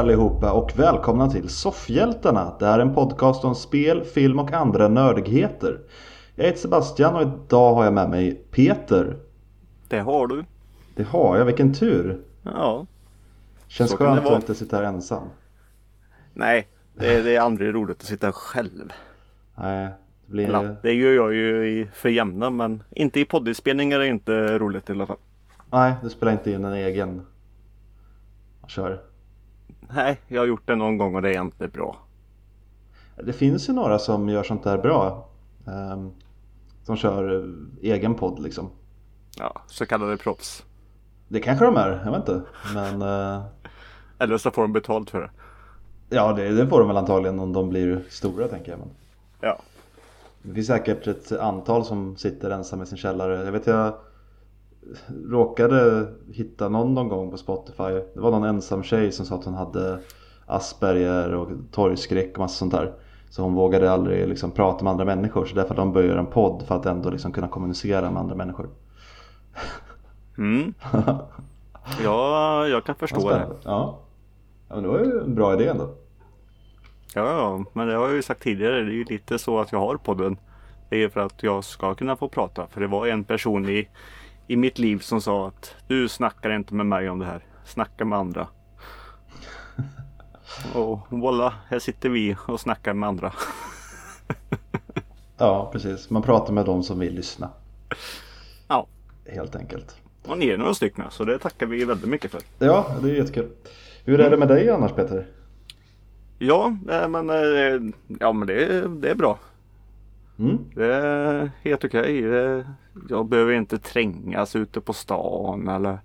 Allihopa och välkomna till Soffhjältarna. Det här är en podcast om spel, film och andra nördigheter. Jag heter Sebastian och idag har jag med mig Peter. Det har du. Det har jag, vilken tur. Ja. Känns Så skönt att inte sitta här ensam. Nej, det är, det är aldrig roligt att sitta själv. Nej, det blir... Eller, det gör jag ju i, för jämna men inte i poddinspelningar är det inte roligt i alla fall. Nej, du spelar inte in en egen. Kör. Nej, jag har gjort det någon gång och det är inte bra. Det finns ju några som gör sånt där bra. Ehm, som kör eh, egen podd liksom. Ja, så kallade proffs. Det kanske de är, jag vet inte. Men eh, Eller så får de betalt för det. ja, det, det får de väl antagligen om de blir stora tänker jag. Men Ja. det finns säkert ett antal som sitter ensamma i sin källare. Jag vet jag råkade hitta någon någon gång på Spotify. Det var någon ensam tjej som sa att hon hade Asperger och torgskräck och massa sånt där. Så hon vågade aldrig liksom prata med andra människor. Så därför de börjat en podd för att ändå liksom kunna kommunicera med andra människor. Mm. Ja, jag kan förstå det. Ja. ja, men det var ju en bra idé ändå. Ja, ja, men det har jag ju sagt tidigare. Det är ju lite så att jag har podden. Det är för att jag ska kunna få prata. För det var en person i, i mitt liv som sa att du snackar inte med mig om det här. Snacka med andra. Och voila, här sitter vi och snackar med andra. Ja, precis. Man pratar med de som vill lyssna. Ja, Helt enkelt. och ni är några stycken så det tackar vi väldigt mycket för. Ja, det är jättekul. Hur är det med dig annars Peter? Ja, men, eh, ja, men det, är- det är bra. Mm? Det är helt okej. Det- Jag behöver inte trängas ute på stan eller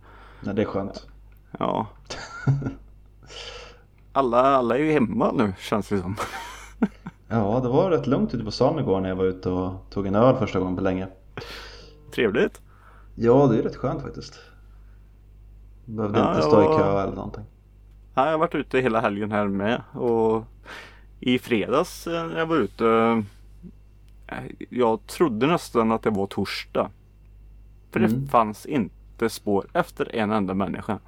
Ja, det är skönt. Ja. Alla, alla är ju hemma nu känns det som. Ja, det var rätt lugnt ute på stan igår när jag var ute och tog en öl första gången på länge. Trevligt. Ja, det är rätt skönt faktiskt. Behövde Ja, inte stå i jag- kö eller någonting. Ja, jag har varit ute hela helgen här med och i fredags eh, när jag var ute. Eh, Jag trodde nästan att det var torsdag. För Mm. det fanns inte spår efter en enda människa.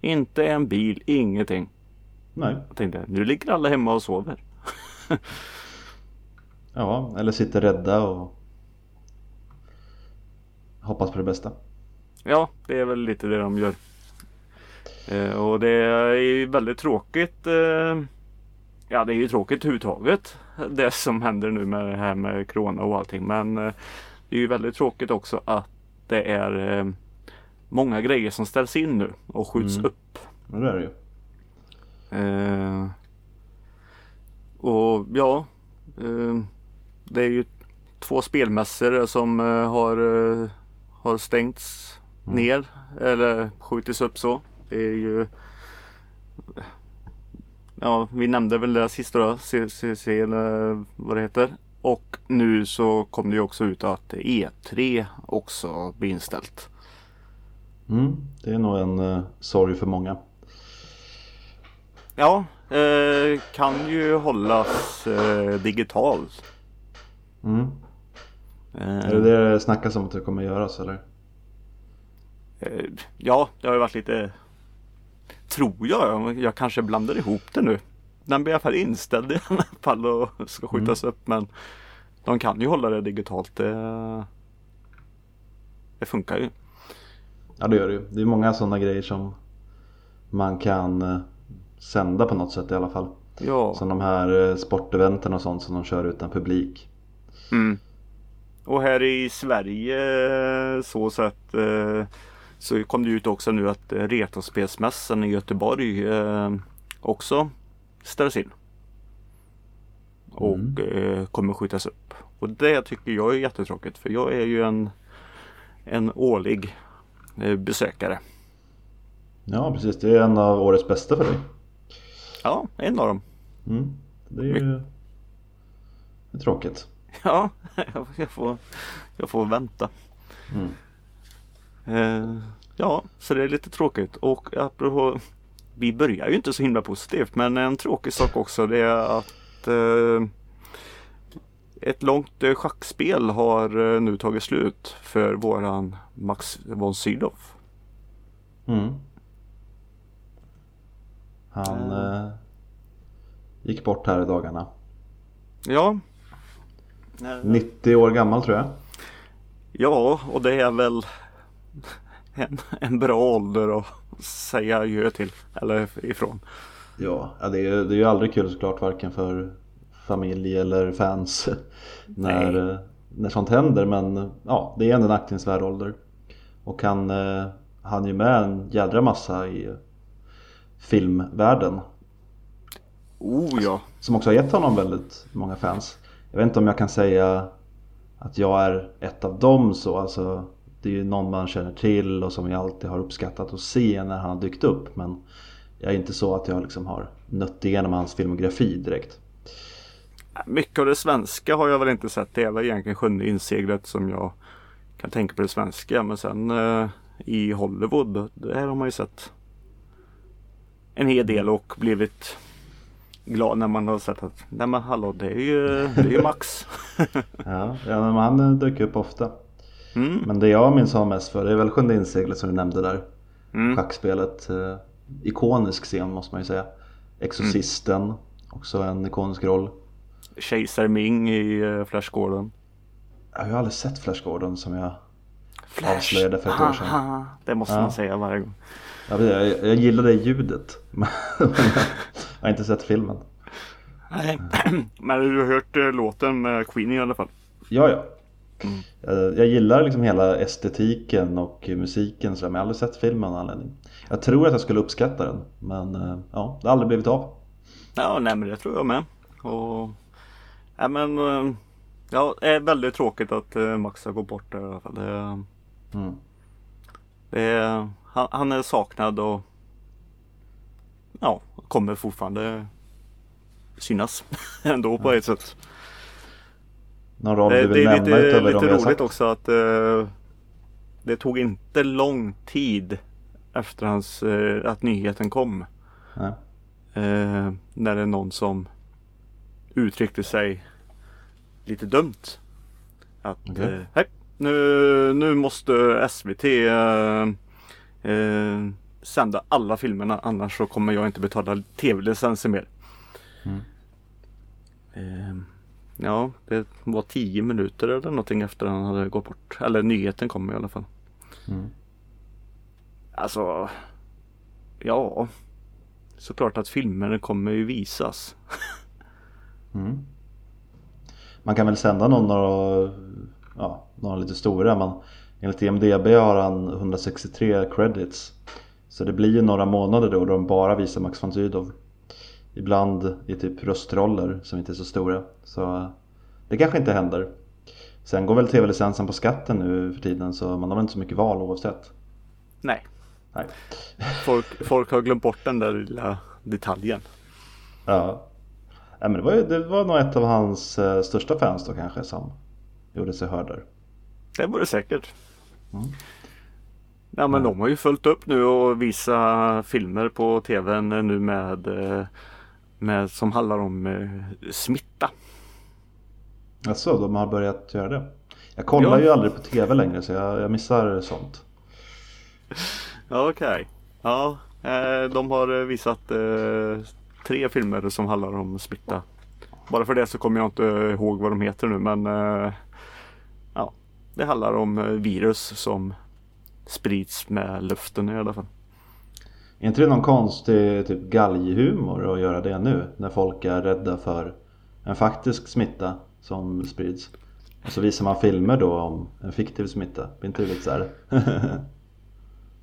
Inte en bil, ingenting. Nej. Jag tänkte nu ligger alla hemma och sover. Ja, eller sitter rädda och hoppas på det bästa. Ja, det är väl lite det de gör. Eh, och det är väldigt tråkigt. Eh, ja, det är ju tråkigt överhuvudtaget. Det som händer nu med det här med Corona och allting. Men eh, det är ju väldigt tråkigt också att det är eh, många grejer som ställs in nu och skjuts Mm. upp. Men det är det ju. Eh, och ja, eh, det är ju två spelmässor som eh, har, eh, har stängts Mm. ner eller skjutits upp så. Det är ju Ja, vi nämnde väl det sista då, CCC eller vad det heter. Och nu så kom det ju också ut att E3 också blir inställt. Mm, det är nog en uh, sorg för många. Ja, eh, kan ju hållas eh, digitalt. Mm. Eh, Är det det det snackas om att det kommer göras eller? eh, ja, det har ju varit lite Tror jag, jag kanske blandar ihop det nu. Den blir i alla fall inställd i alla fall och ska skjutas upp men De kan ju hålla det digitalt. Det, det funkar ju. Ja det gör det ju. Det är många sådana grejer som man kan eh, sända på något sätt i alla fall. Ja. Som de här eh, sporteventen och sånt som de kör utan publik. Mm. Och här i Sverige så sett eh, så kom det ut också nu att eh, Retrospelsmässan i Göteborg eh, också ställs in. Och Mm. eh, kommer skjutas upp. Och det tycker jag är jättetråkigt för jag är ju en, en årlig eh, besökare. Ja precis, det är en av årets bästa för dig. Ja, en av dem. Mm. Det är ju det är tråkigt. Ja, jag får, jag får vänta. Mm. Eh, ja, så det är lite tråkigt. Och apropå, vi börjar ju inte så himla positivt men en tråkig sak också det är att eh, ett långt eh, schackspel har eh, nu tagit slut för våran Max von Sydow. Mm. Han eh, gick bort här i dagarna. Ja. 90 år gammal tror jag. Ja, och det är väl en, en bra ålder att säga adjö till. Eller ifrån. Ja, det, är, det är ju aldrig kul såklart varken för familj eller fans när, när sånt händer. Men ja, det är ändå en aktningsvärd ålder. Och han eh, han ju med en jädra massa i filmvärlden. Oh ja. Som också har gett honom väldigt många fans. Jag vet inte om jag kan säga att jag är ett av dem så. Alltså, det är ju någon man känner till och som jag alltid har uppskattat att se när han har dykt upp. Men jag är inte så att jag liksom har nött igenom hans filmografi direkt. Mycket av det svenska har jag väl inte sett. Det är väl egentligen Sjunde inseglet som jag kan tänka på det svenska. Men sen eh, i Hollywood, där har man ju sett en hel del och blivit glad när man har sett att nej men hallå det är ju, det är ju Max. ja, ja men han dyker upp ofta. Mm. Men det jag minns honom mest för det är väl Sjunde inseglet som du nämnde där. Mm. Schackspelet. Eh, ikonisk scen måste man ju säga. Exorcisten. Mm. Också en ikonisk roll. Kejsar Ming i uh, Flash Gordon. Jag har aldrig sett Flash Gordon som jag Flash. avslöjade för ett år sedan. Det måste ja. man säga varje gång. Ja, jag, jag gillar det ljudet. Men jag har inte sett filmen. Nej, men du har hört uh, låten med Queen i alla fall? Ja, ja. Mm. Jag, jag, gillar liksom hela estetiken och musiken så men jag har aldrig sett filmen av anledning. Jag tror att jag skulle uppskatta den men uh, ja, det har aldrig blivit av. Ja, nej men det tror jag med. Och, ja, men, uh, ja, det är väldigt tråkigt att Max har gått bort där i alla fall. Det, mm. det han, han är saknad och ja, kommer fortfarande synas ändå på ett sätt. Någon roll du vill det, nämna lite, utöver lite roligt sagt? också att uh, det tog inte lång tid efter hans, uh, att nyheten kom. Uh, när det är någon som uttryckte sig lite dumt. Att okay. hej, nu, nu måste SVT sända alla filmerna annars så kommer jag inte betala tv-licenser mer. Mm. Ja, det var tio minuter eller någonting efter han hade gått bort. Eller nyheten kom i alla fall. Mm. Alltså, ja. Såklart att filmerna kommer ju visas. mm. Man kan väl sända någon några, ja, några lite stora men enligt IMDB har han 163 credits. Så det blir ju några månader då de bara visar Max von Sydow. Ibland i typ röstroller som inte är så stora. Så det kanske inte händer. Sen går väl tv-licensen på skatten nu för tiden så man har väl inte så mycket val oavsett. Nej. Nej. Folk, folk har glömt bort den där lilla detaljen. Ja. ja men det, var, det var nog ett av hans uh, största fans då kanske som gjorde sig hörd där. Det var det säkert. Mm. Ja men de har ju följt upp nu och visat filmer på tvn nu med, eh, med som handlar om eh, smitta. Alltså, de har börjat göra det? Jag kollar ja. ju aldrig på tv längre så jag, jag missar sånt. Okej. Okay. Ja, eh, de har visat tre filmer som handlar om smitta. Bara för det så kommer jag inte ihåg vad de heter nu men ja, det handlar om virus som sprids med luften i alla fall. Är inte det någon konstig typ galghumor att göra det nu? När folk är rädda för en faktisk smitta som sprids. Och så visar man filmer då om en fiktiv smitta. Blir inte det lite såhär?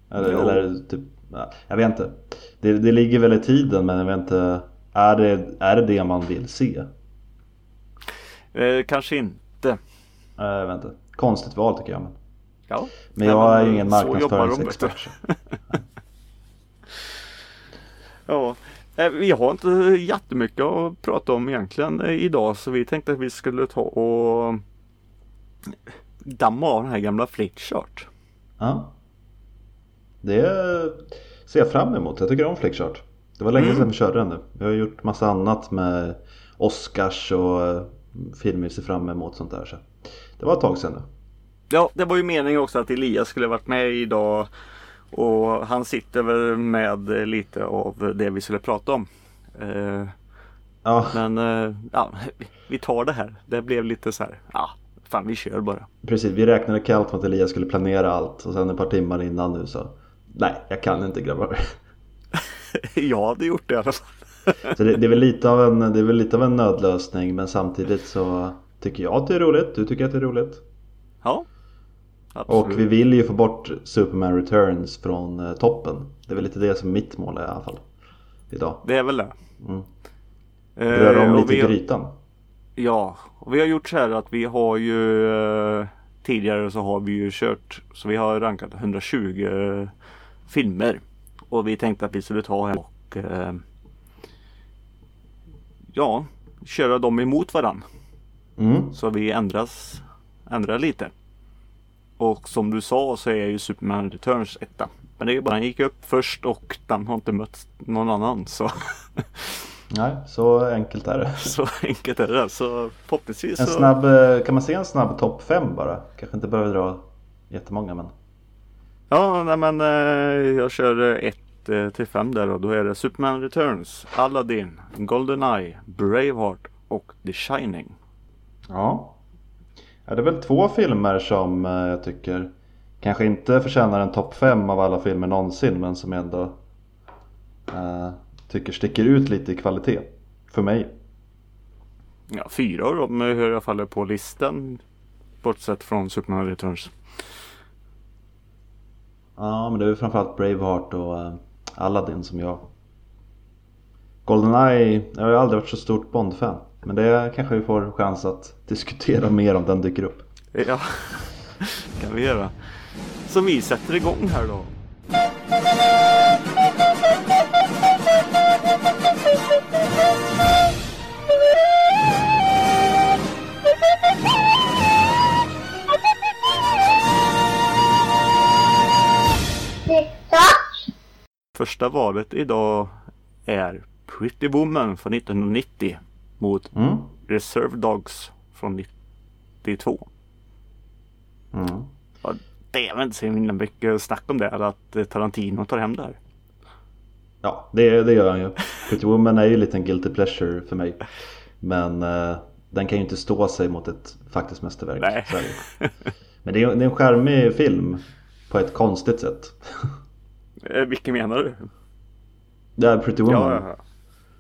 eller, eller typ, ja, jag vet inte. Det, det ligger väl i tiden men jag vet inte. Är det är det, det man vill se? Eh, kanske inte. Eh, jag vet inte. Konstigt val tycker jag. Men... Ja. Men jag är ju ingen marknadsföringsexpert. ja, eh, vi har inte jättemycket att prata om egentligen eh, idag så vi tänkte att vi skulle ta och damma av den här gamla Flickchart. Ja. Det ser jag fram emot. Jag tycker om Flickchart. Det var länge mm. sedan vi körde den nu. Vi har gjort massa annat med Oscars och eh, filmer vi ser fram emot sånt där. Så det var ett tag sedan nu. Ja, det var ju meningen också att Elias skulle varit med idag Och han sitter väl med lite av det vi skulle prata om. Eh, Ja, men eh, ja, vi tar det här. Det blev lite så här. Ja, fan vi kör bara. precis. Vi räknade kallt med att Elias skulle planera allt och sen ett par timmar innan nu så Nej, jag kan inte grabbar. Jag hade gjort det i alla fall. Så det, det, är väl lite av en, det är väl lite av en nödlösning men samtidigt så tycker jag att det är roligt. Du tycker att det är roligt. Ja. Absolut. Och vi vill ju få bort Superman Returns från eh, toppen. Det är väl lite det som mitt mål är i alla fall. Idag. Det är väl det. Mm. Eh, Röra om och lite i grytan. Ja, och vi har gjort så här att vi har ju eh, tidigare så har vi ju kört så vi har rankat 120 filmer. Och vi tänkte att vi skulle ta här och eh, ja, köra dem emot varann. Mm. Så vi ändras, ändrar lite. Och som du sa så är ju Superman Returns etta. Men det är bara den gick upp först och den har inte mött någon annan. Så, Nej, så enkelt är det. så enkelt är det. Så förhoppningsvis En så... snabb, eh, kan man se en snabb topp 5 bara? Kanske inte behöver dra jättemånga men. Ja, nej men eh, jag kör 1 till 5 där och då är det Superman Returns, Aladdin, Goldeneye, Braveheart och The Shining. Ja. Ja. Det är väl två filmer som eh, jag tycker kanske inte förtjänar en topp 5 av alla filmer någonsin men som jag ändå eh, tycker sticker ut lite i kvalitet. För mig. Ja, fyra av dem är hur jag faller på listan. Bortsett från Superman Returns. Ja men det är framförallt Braveheart och eh, Aladdin som jag Goldeneye, jag har ju aldrig varit så stort Bond-fan. Men det kanske vi får chans att diskutera mer om den dyker upp. Ja, det kan vi göra. Så vi sätter igång här då. Första valet idag är Pretty Woman från 1990 mot Mm. Reserve Dogs från 92. Mm. Ja, det är väl inte så himla mycket snack om det, att eh, Tarantino tar hem det här. Ja, det, det gör han ju. Pretty Woman är ju lite en guilty pleasure för mig. Men eh, den kan ju inte stå sig mot ett faktiskt mästerverk. Nej. Det. Men det är, det är en charmig film på ett konstigt sätt. Eh, Vilken menar du? Är Pretty Woman. Ja, ja,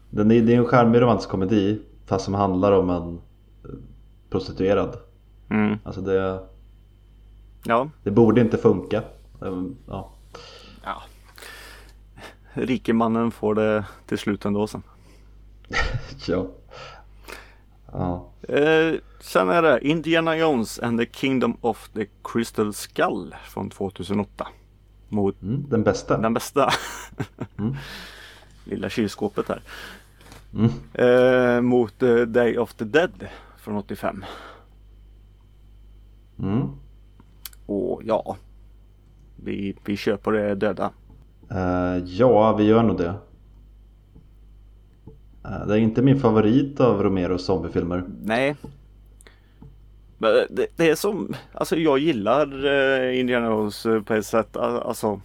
Den är, det är en charmig romantisk komedi fast som handlar om en eh, prostituerad. Mm. Alltså det, ja. det borde inte funka. Ehm, Ja. ja. Rikemannen får det till slut ändå sen. ja. ja. Eh, sen är det Indiana Jones and the Kingdom of the Crystal Skull från 2008. Mot Mm, den bästa. den bästa. Mm. Lilla kylskåpet här. Mm. Eh, mot eh, Day of the Dead från 85. Mm. Och ja, vi, vi kör på det döda. Eh, ja, vi gör nog det. Eh, det är inte min favorit av Romeros zombiefilmer. Nej. Men det, det är som, alltså jag gillar eh, Indiana Jones eh, på ett sätt. Al- Alltså.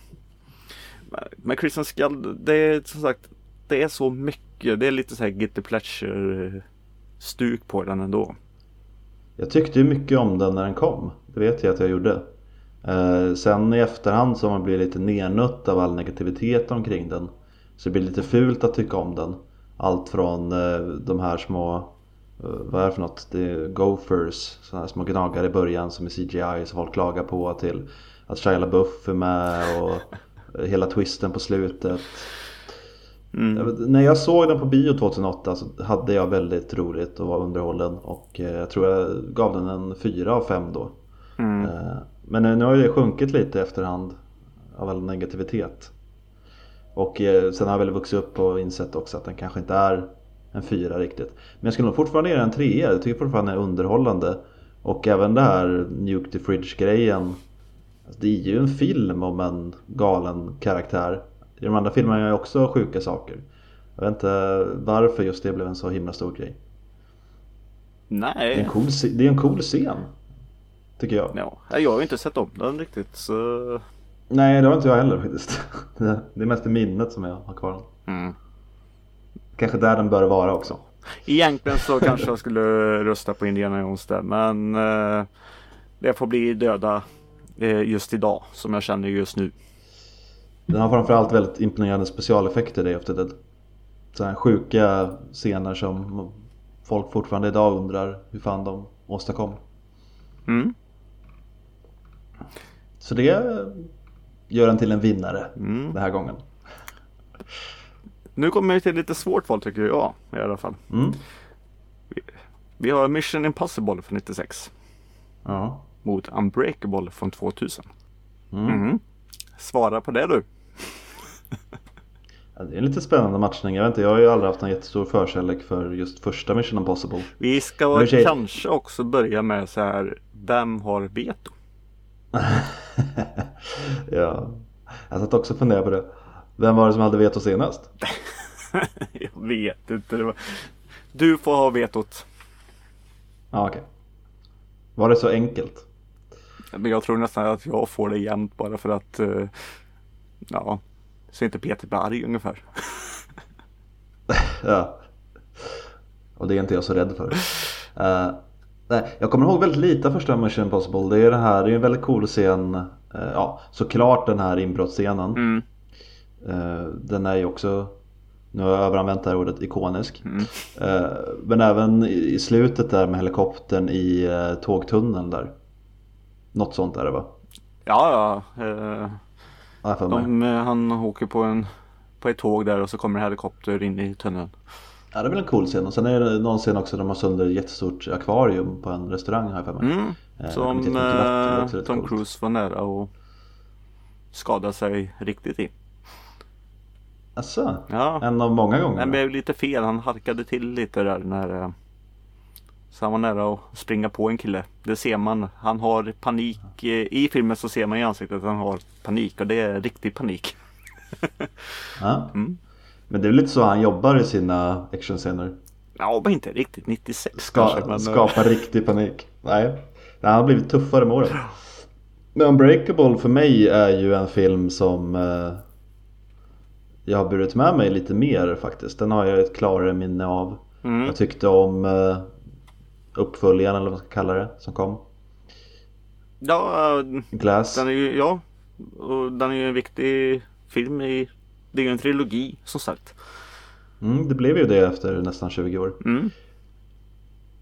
Men Christian Skull, det är som sagt, det är så mycket. Eh, det är lite så här Get the Pleasure eh, stuk på den ändå. Jag tyckte ju mycket om den när den kom. Det vet jag att jag gjorde. Eh, sen i efterhand så har man blivit lite nernött av all negativitet omkring den. Så det blir lite fult att tycka om den. Allt från eh, de här små, eh, vad är det för något? Det är gophers, sådana här små gnagare i början som är CGI som folk klagar på till att Shia LaBeouf är med och hela twisten på slutet. Mm. Jag vet- När jag såg den på bio 2008 så hade jag väldigt roligt och var underhållen och eh, jag tror jag gav den en 4 av 5 då. Mm. Eh, Men nu- nu har det sjunkit lite efterhand av all negativitet. Och eh, sen har jag väl vuxit upp och insett också att den kanske inte är en 4 riktigt. Men jag skulle nog fortfarande ge den en 3 Jag tycker fortfarande den är underhållande. Och även det här Nuke the Fridge grejen. Alltså, det är ju en film om en galen karaktär. I de andra filmerna är ju också sjuka saker. Jag vet inte varför just det blev en så himla stor grej. Det är Nej. en cool, det är en cool scen. Tycker jag. Ja, jag har ju inte sett om den riktigt så Nej, det har inte jag heller faktiskt. Det det är mest i minnet som jag har kvar den. Mm. Kanske där den bör vara också. Egentligen så kanske jag skulle rösta på Indiana Jones där men eh, det får bli döda eh, just idag som jag känner just nu. Den har framförallt väldigt imponerande specialeffekter Day of the Dead. Så här sjuka scener som folk fortfarande idag undrar hur fan de åstadkom. Mm. Så det gör den till en vinnare Mm. den här gången. Nu kommer vi till lite svårt val tycker jag i alla fall. Mm. Vi har Mission Impossible från 96 Ja. mot Unbreakable från 2000. Mm. Svara på det du. Ja, Det är en lite spännande matchning. Jag vet inte, jag har ju aldrig haft någon jättestor förkärlek för just första Mission Impossible. Vi ska Men kanske också börja med så här. Vem har veto? ja. Jag satt också och funderade på det. Vem var det som hade veto senast? jag vet inte. Du får ha vetot. Ja, okej. Var det så enkelt? Men jag tror nästan att jag får det jämnt bara för att eh, Ja Så inte Peter arg ungefär. Ja. Och det är inte jag så rädd för. Eh, nej, jag kommer ihåg väldigt lite av första Mission Impossible. Det är det här, det är en väldigt cool scen. Eh, ja, såklart den här inbrottsscenen. Mm. Eh, den är ju också, nu har jag överanvänt det här ordet, ikonisk. Mm. Men även i i slutet där med helikoptern i tågtunneln där. Något sånt är det va? Ja ja. Eh, de, eh, han åker på en På ett tåg där och så kommer en helikopter in i tunneln. Ja det är väl en cool scen. Och sen är det någon scen också där de har sönder ett jättestort akvarium på en restaurang har jag för mig. Mm. Eh, det Som det eh, Tom coolt. Cruise var nära och skada sig riktigt i. Asså? Ja. En av många Det gånger? blev lite fel. Han harkade till lite där när eh, Så han var nära att springa på en kille. Det ser man. Han har panik. eh, I filmen så ser man i ansiktet att han har panik och det är riktig panik. Ja. Mm. Men det är väl lite så han jobbar i sina actionscener. Ja, men inte riktigt 96 Ska, kanske. Men, eh, skapa riktig panik. Nej, han har blivit tuffare med åren. Men Unbreakable för mig är ju en film som eh, jag har burit med mig lite mer faktiskt. Den har jag ett klarare minne av. mm. Jag tyckte om eh, uppföljaren eller vad man ska kalla det som kom. Ja, Glass. den är ju, ja. Och den är ju en viktig film i Det är ju en trilogi som sagt. Mm, det blev ju det efter nästan 20 år. Mm.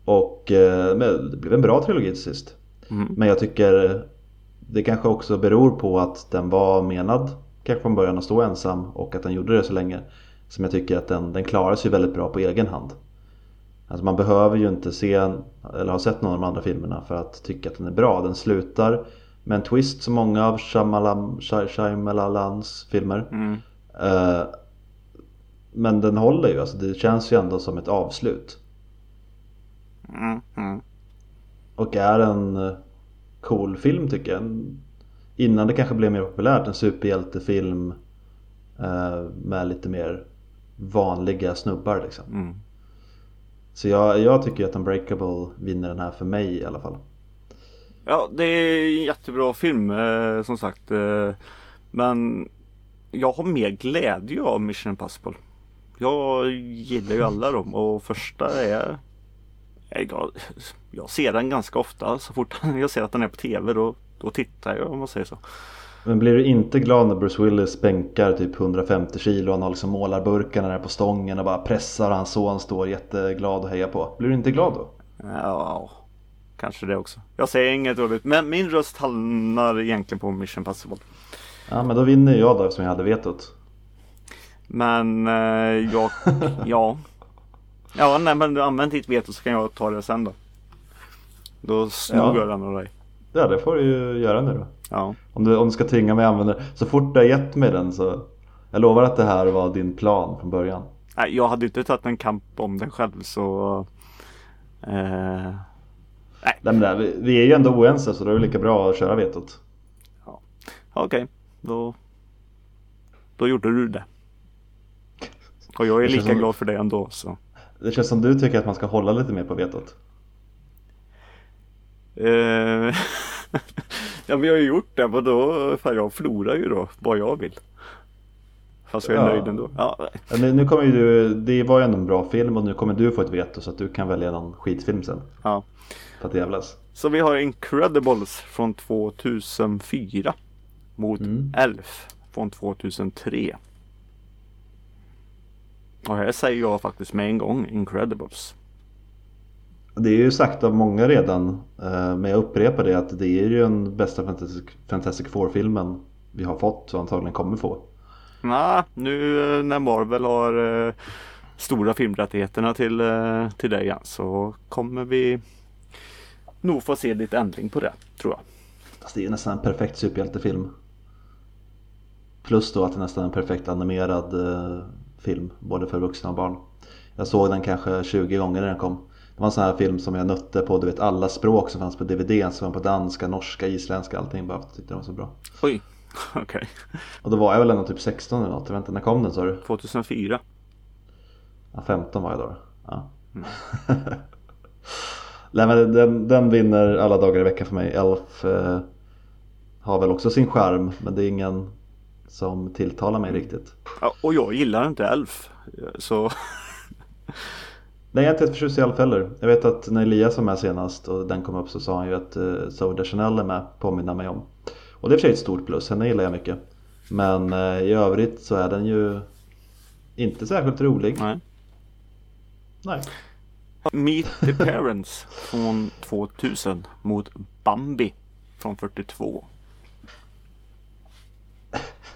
Och eh, men det blev en bra trilogi till sist. Mm. Men jag tycker det kanske också beror på att den var menad kanske från början att stå ensam och att den gjorde det så länge. Som jag tycker att den, den klarar sig väldigt bra på egen hand. Alltså man behöver ju inte se eller ha sett någon av de andra filmerna för att tycka att den är bra. Den slutar med en twist som många av Shy- Shyamalans filmer. Mm. Eh, Men den håller ju, alltså det känns ju ändå som ett avslut. Mm. Mm. Och är en eh, cool film tycker jag. Innan det kanske blev mer populärt, en superhjältefilm eh, med lite mer vanliga snubbar liksom. Så jag, jag tycker att Unbreakable vinner den här för mig i alla fall. Ja, det är en jättebra film eh, som sagt. Eh, men jag har mer glädje av Mission Impossible. Jag gillar ju alla dem och första är jag, jag ser den ganska ofta. Så fort jag ser att den är på tv då, då tittar jag om man säger så. Men blir du inte glad när Bruce Willis bänkar typ 150 kilo och han har liksom målarburkarna där på stången och bara pressar och hans son står jätteglad och hejar på? Blir du inte glad då? Ja, kanske det också. Jag säger inget dåligt men min röst hamnar egentligen på Mission Impossible. Ja men då vinner jag då eftersom jag hade vetot. Men eh, jag, ja. Ja, nej men du använder ditt veto så kan jag ta det sen då. Då snor Ja. jag den av dig. Ja det får du ju göra nu då. Ja. Om du, om du ska tvinga mig att använda den. Så fort du har gett mig den så Jag lovar att det här var din plan från början. Nej, jag hade inte tagit en kamp om den själv så. Eh, Nej, men det, vi, är ju ändå oense så då är det lika bra att köra vetot. Okej, då. Då gjorde du det. Och jag är lika som- glad för det ändå så. Det känns som du tycker att man ska hålla lite mer på vetot. Eh, Ja vi har ju gjort det men då, fan jag förlorar ju då vad jag vill. Fast jag är Ja. nöjd ändå. Ja, Nu, nu kommer du, det var ju ändå en bra film och nu kommer du få ett veto så att du kan välja någon skitfilm sen. ja. För att jävlas. Så vi har Incredibles från 2004 mot Mm. Elf från 2003. Och här säger jag faktiskt med en gång Incredibles. Det är ju sagt av många redan, eh, men jag upprepar det att det är ju den bästa Fantastic, Fantastic Four-filmen vi har fått och antagligen kommer få. Nej, nu eh, när Marvel har eh, stora filmrättigheterna till, eh, till det igen så kommer vi nog få se lite ändring på det tror jag. Fast det är ju nästan en perfekt superhjältefilm. Plus då att det nästan är en perfekt animerad eh, film, både för vuxna och barn. Jag såg den kanske 20 gånger när den kom. Det var en sån här film som jag nötte på du vet, alla språk som fanns på DVD. Som var på danska, norska, isländska, allting. Bara för att tyckte den var så bra. Oj, okej. Och då var jag väl ändå typ 16 eller något. Inte, när kom den sa du? 2004. Ja, 15 var jag då. Ja. Nej men den, den vinner alla dagar i veckan för mig. Elf eh, har väl också sin charm men det är ingen som tilltalar mig riktigt. Ja, och jag gillar inte Elf. Så Nej jag är inte ett förtjust i Elf heller. Jag vet att när Elias var med senast och den kom upp så sa han ju att uh, Zoe Deschanel är med, påminner mig om. Och det är för sig ett stort plus, henne gillar jag mycket. Men eh, i övrigt så är den ju inte särskilt rolig. nej. Nej. Meet the Parents från 2000 mot Bambi från 42.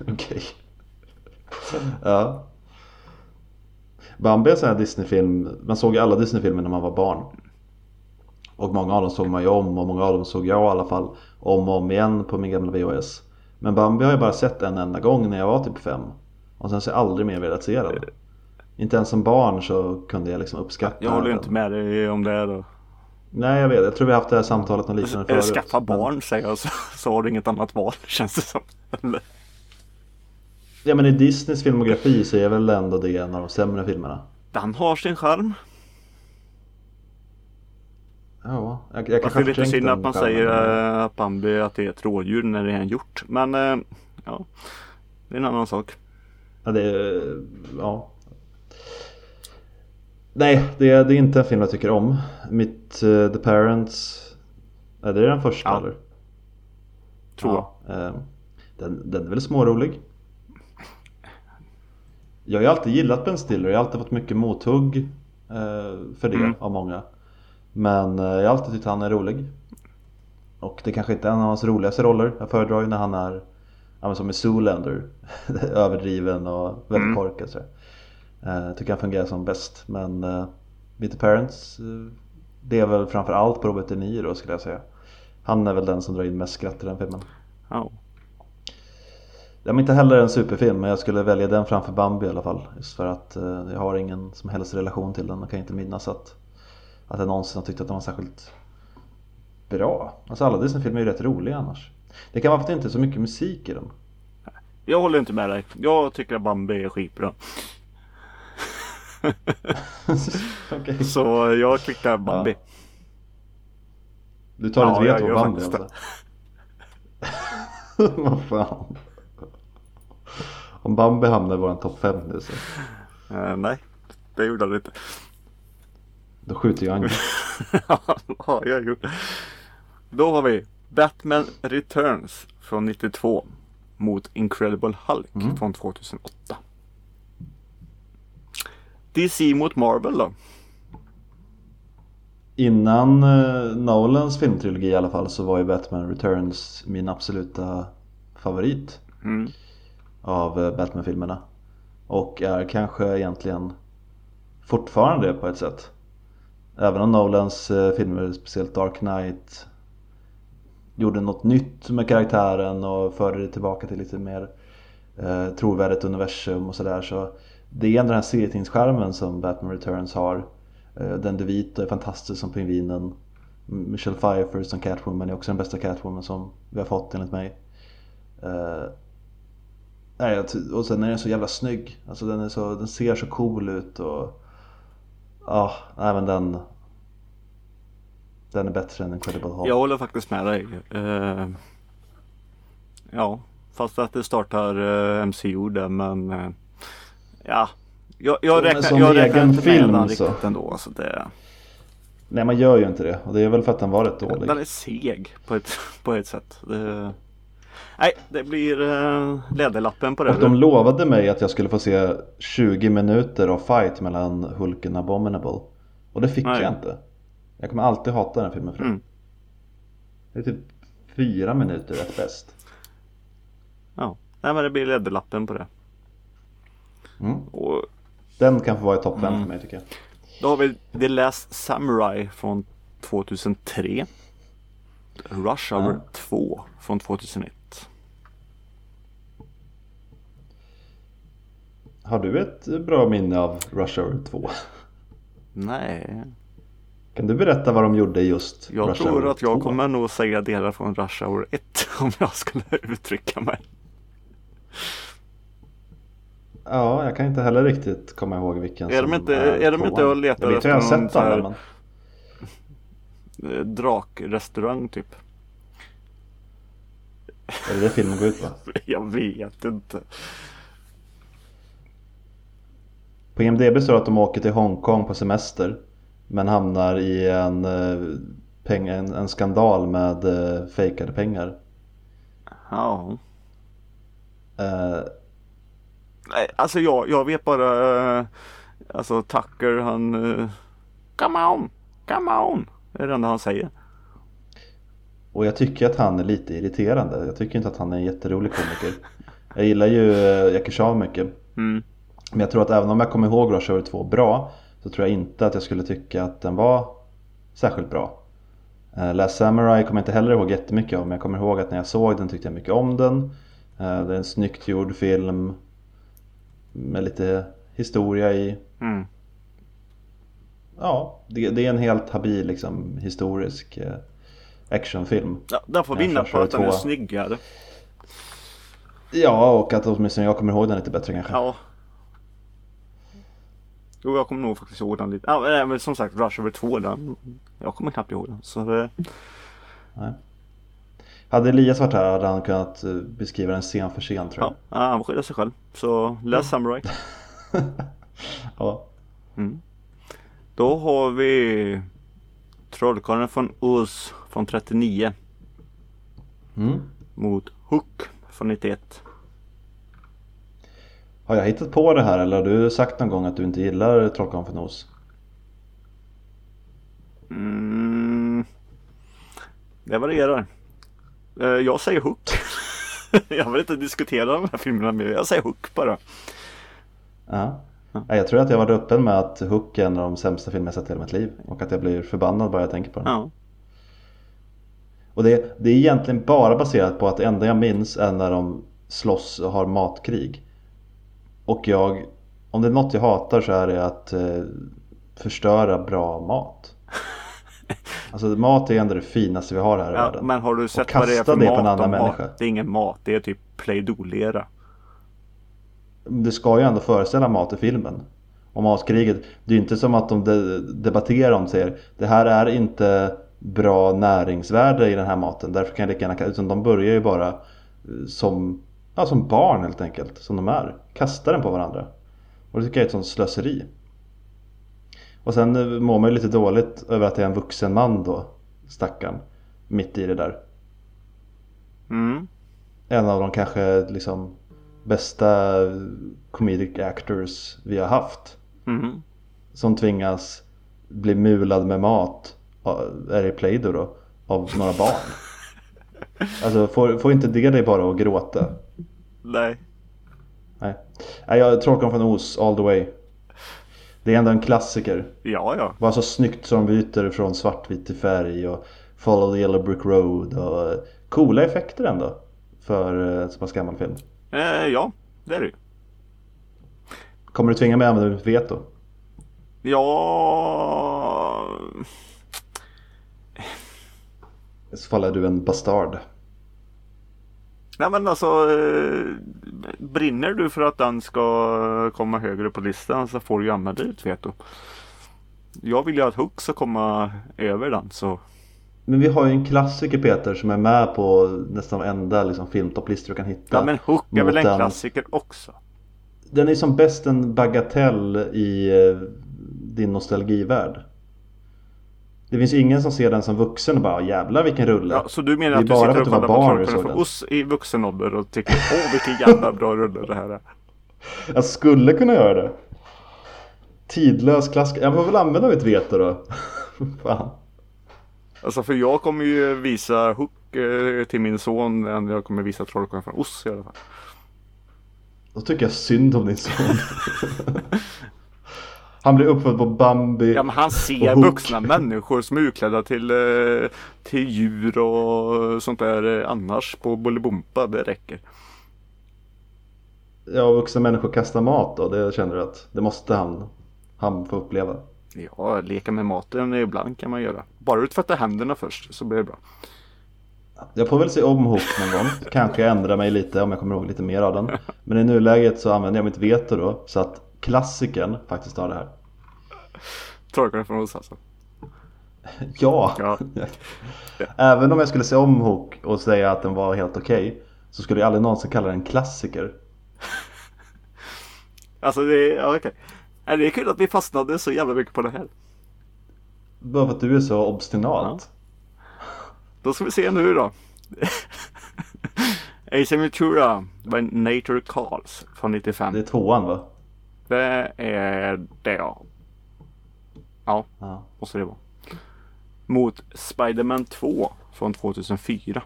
Okej. Ja. Bambi är en sån här Disney-film. Man såg ju alla Disney-filmer när man var barn. Och många av dem såg man ju om och många av dem såg jag i alla fall om och om igen på min gamla VHS. Men Bambi har jag bara sett en enda gång när jag var typ fem. Och sen så har jag aldrig mer velat se den. Inte ens som barn så kunde jag liksom uppskatta Jag håller den. inte med dig om det då. Nej jag vet, jag tror vi har haft det här samtalet något liknande förut. skaffa Men- barn säger jag så, så har du inget annat val känns det som. Ja men i Disneys filmografi så är väl ändå det en av de sämre filmerna. Den har sin charm. Ja, jag, jag kanske det är lite synd att man säger eh, att Bambi att det är ett rådjur när det är en hjort. Men eh, ja, det är en annan sak. Ja, det är, ja. Nej, det är, det är inte en film jag tycker om. Mitt eh, The Parents, är det den första Ja. eller? Tror jag. Ja, eh, den, den är väl smårolig. Jag har ju alltid gillat Ben Stiller, jag har alltid fått mycket mothugg eh, för det Mm. av många. Men eh, jag har alltid tyckt han är rolig. Och det kanske inte är en av hans roligaste roller. Jag föredrar ju när han är ja, som i Zoolander. Överdriven och väldigt Mm. korkad. Så. Eh, tycker han fungerar som bäst. Men uh, Meet Parents, eh, det är väl framför allt på Robert De Niro skulle jag säga. Han är väl den som drar in mest skratt i den filmen. Ja. Det är inte heller en superfilm men jag skulle välja den framför Bambi i alla fall. Just för att eh, jag har ingen som helst relation till den och kan inte minnas att, att jag någonsin har tyckt att den var särskilt bra. Alltså alla Disney-filmer är ju rätt roliga annars. Det kan vara för att det inte är så mycket musik i den. Jag håller inte med dig. Jag tycker att Bambi är skitbra. Okej. Så jag klickar Bambi. Du tar Ja, ett veto på Bambi alltså? Vad fan. Om Bambi hamnar i våran topp 5 nu så Eh, nej, det gjorde han inte. då skjuter jag ja, jag gjorde. Då har vi Batman Returns från 92 mot Incredible Hulk Mm. från 2008. DC mot Marvel då? Innan eh, Nolans filmtrilogi i alla fall så var ju Batman Returns min absoluta favorit Mm av eh, Batman-filmerna. Och är kanske egentligen fortfarande det på ett sätt. Även om Nolans eh, filmer, speciellt Dark Knight, gjorde något nytt med karaktären och förde det tillbaka till lite mer eh, trovärdigt universum och sådär. Så det är ändå den här serietidningsskärmen som Batman Returns har. Eh, Den DeVito är fantastisk som pingvinen. Michelle Pfeiffer som Catwoman är också den bästa Catwoman som vi har fått enligt mig. Eh, nej, och sen är den så jävla snygg. Alltså den, är så, den ser så cool ut och... Ja, även den... Den är bättre än Incredible Hulk. Jag håller faktiskt med dig. Eh, Ja, fast att det startar eh, MCU där men eh, ja. Jag, jag räknar, som jag räknar egen inte film med den så. riktigt ändå. Alltså det, Nej man gör ju inte det och det är väl för att den var rätt dålig. den är seg på ett, på ett sätt. Det, nej, det blir eh, läderlappen på det. Och de lovade mig att jag skulle få se 20 minuter av fight mellan Hulken och Abominable. Och det fick Nej. jag inte. Jag kommer alltid hata den här filmen för det. Mm. Det är typ fyra minuter rätt bäst. Ja, nej, men det blir läderlappen på det. Mm. Och Den kan få vara i topp 5 Mm. för mig tycker jag. Då har vi The Last Samurai från 2003. Rush Hour Ja. 2 från 2001. Har du ett bra minne av Rush Hour 2? Nej, Kan du berätta vad de gjorde just jag Rush tror Hour att jag 2? kommer nog säga delar från Rush Hour 1 om jag skulle uttrycka mig. Ja, jag kan inte heller riktigt komma ihåg vilken Är de som inte- är de inte och letar Jag att jag efter någon sett här- men Eh, Drakrestaurang typ. är det det filmen går ut på? Jag vet inte. På IMDB står det att de åker till Hongkong på semester Men hamnar i en, eh, peng, en, en skandal med eh, fejkade pengar Ja. eh, Nej, alltså jag, jag vet bara eh, Alltså Tucker han Come on! Come on! Är det enda han säger. Och jag tycker att han är lite irriterande Jag tycker inte att han är en jätterolig komiker Jag gillar ju Jackie Chan mycket Mm. Men jag tror att även om jag kommer ihåg Rush Hour 2 bra Så tror jag inte att jag skulle tycka att den var särskilt bra. Uh, Last Samurai kommer jag inte heller ihåg jättemycket om. Men jag kommer ihåg att när jag såg den tyckte jag mycket om den. Eh, Det är en snyggt gjord film Med lite historia i. Mm. Ja, det, det är en helt habil liksom historisk eh, actionfilm. Ja, den får vinna på att den är snyggare. Ja, och att åtminstone jag kommer ihåg den lite bättre kanske. Ja. Jo, jag kommer nog faktiskt ihåg den lite. Ja, men- men som sagt, Rush Hour 2, den, jag kommer knappt ihåg den. Så det, Hade Elias varit här hade han kunnat eh, beskriva den scen för scen tror jag ja, han skyddar sig själv. Så läs Samurai. ja. Mm. Då har vi Trollkarlen från Oz från 39 Mm. mot Hook från 91. Har jag hittat på det här eller har du sagt någon gång att du inte gillar Trollkarlen från Oz? Mm. Det varierar. Eh, Jag säger Hook. jag vill inte diskutera de här filmerna mer. Jag säger Hook bara. Ja. Jag tror att jag var öppen med att Hook är en av de sämsta filmer jag sett i hela mitt liv och att jag blir förbannad bara jag tänker på den. Ja. Och det, det är egentligen bara baserat på att det enda jag minns är när de slåss och har matkrig. Och jag, om det är något jag hatar så är det att eh, förstöra bra mat. Alltså mat är ändå det finaste vi har här i Ja, världen. men har du sett vad det är för det på en mat annan de människa. Det är ingen mat. Det är typ Play-Doh-lera. Det ska ju ändå föreställa mat i filmen. Och matkriget, det är ju inte som att de de debatterar om säger det här är inte bra näringsvärde i den här maten därför kan jag lika gärna utan de börjar ju bara eh, som, ja, som barn helt enkelt, som de är. Kastar den på varandra. Och det tycker jag är ett sånt slöseri. Och sen eh, mår man ju lite dåligt över att det är en vuxen man då, stackarn, mitt i det där. Mm. En av de kanske liksom bästa comedic actors vi har haft. Mm. Som tvingas bli mulad med mat, av- är det Play-Doh då, av några barn. Alltså får, får inte det dig bara att gråta? Nej. Nej, Nej jag Trollkarlen från Oz all the way. Det är ändå en klassiker. Ja, ja. Bara så snyggt som de byter från svartvit till färg och Follow the Yellow Brick Road och eh, coola effekter ändå. För eh, så pass gammal film. Eh, ja, det är det ju. Kommer du tvinga mig att använda mitt veto? Ja... I så fall är du en bastard. Nej men alltså eh, Brinner du för att den ska komma högre på listan så får du ju använda ditt veto. Jag vill ju att Hook ska komma över den så Men vi har ju en klassiker Peter som är med på nästan varenda liksom, filmtopplistor du kan hitta. Ja men Hook är väl en den. klassiker också? Den är som bäst en bagatell i eh, din nostalgivärld. Det finns ingen som ser den som vuxen och bara jävlar vilken rulle. Ja, så du menar att du bara sitter och kollar på Trollkarlen från. Oz i vuxen ålder och tycker åh vilken jävla bra rulle det här är. Jag skulle kunna göra det. Tidlös klassiker. Jag får väl använda mitt veto då. Fan. Alltså för jag kommer ju visa Hook eh, till min son när jag kommer visa Trollkarlen från Oz i alla fall. Då tycker jag synd om din son. Han blir uppfödd på Bambi. Ja men han ser vuxna människor som är utklädda till, eh, till djur och sånt där eh, annars på Bolibompa. Det räcker. Ja, vuxna människor kastar mat då. Det känner du att det måste han, han få uppleva. Ja, leka med maten ibland kan man göra. Bara du tvättar händerna först så blir det bra. Jag får väl se om Hook någon gång. Kanske jag ändrar mig lite om jag kommer ihåg lite mer av den. Men i nuläget så använder jag mitt veto då. Så att klassikern faktiskt har det här. Trollkarlen från Oz alltså. Ja! Ja. Även om jag skulle se om Hook och säga att den var helt okej. så skulle jag aldrig någonsin kalla den klassiker. Alltså det är, ja, okej. Nej, Det är kul att vi fastnade så jävla mycket på det här. Bara för att du är så obstinat. Då ska vi se nu då. Ace Ventura, When Nature Calls från 95. Det är tvåan va? Det är det ja. Ja, Ja. måste det vara. Mot Spider-Man 2 från 2004.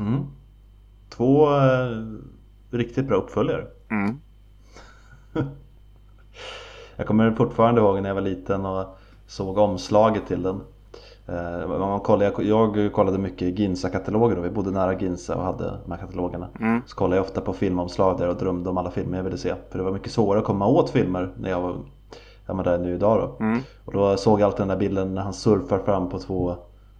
Mm. Två eh, riktigt bra uppföljare. Mm. Jag kommer fortfarande ihåg när jag var liten och såg omslaget till den. Eh, Man kollade, jag, kollade mycket Ginsa-kataloger då, vi bodde nära Ginsa och hade de här katalogerna. Mm. Så kollade jag ofta på filmomslag där och drömde om alla filmer jag ville se. För det var mycket svårare att komma åt filmer när jag var ja, men där nu idag då. Mm. Och då såg jag alltid den där bilden när han surfar fram på två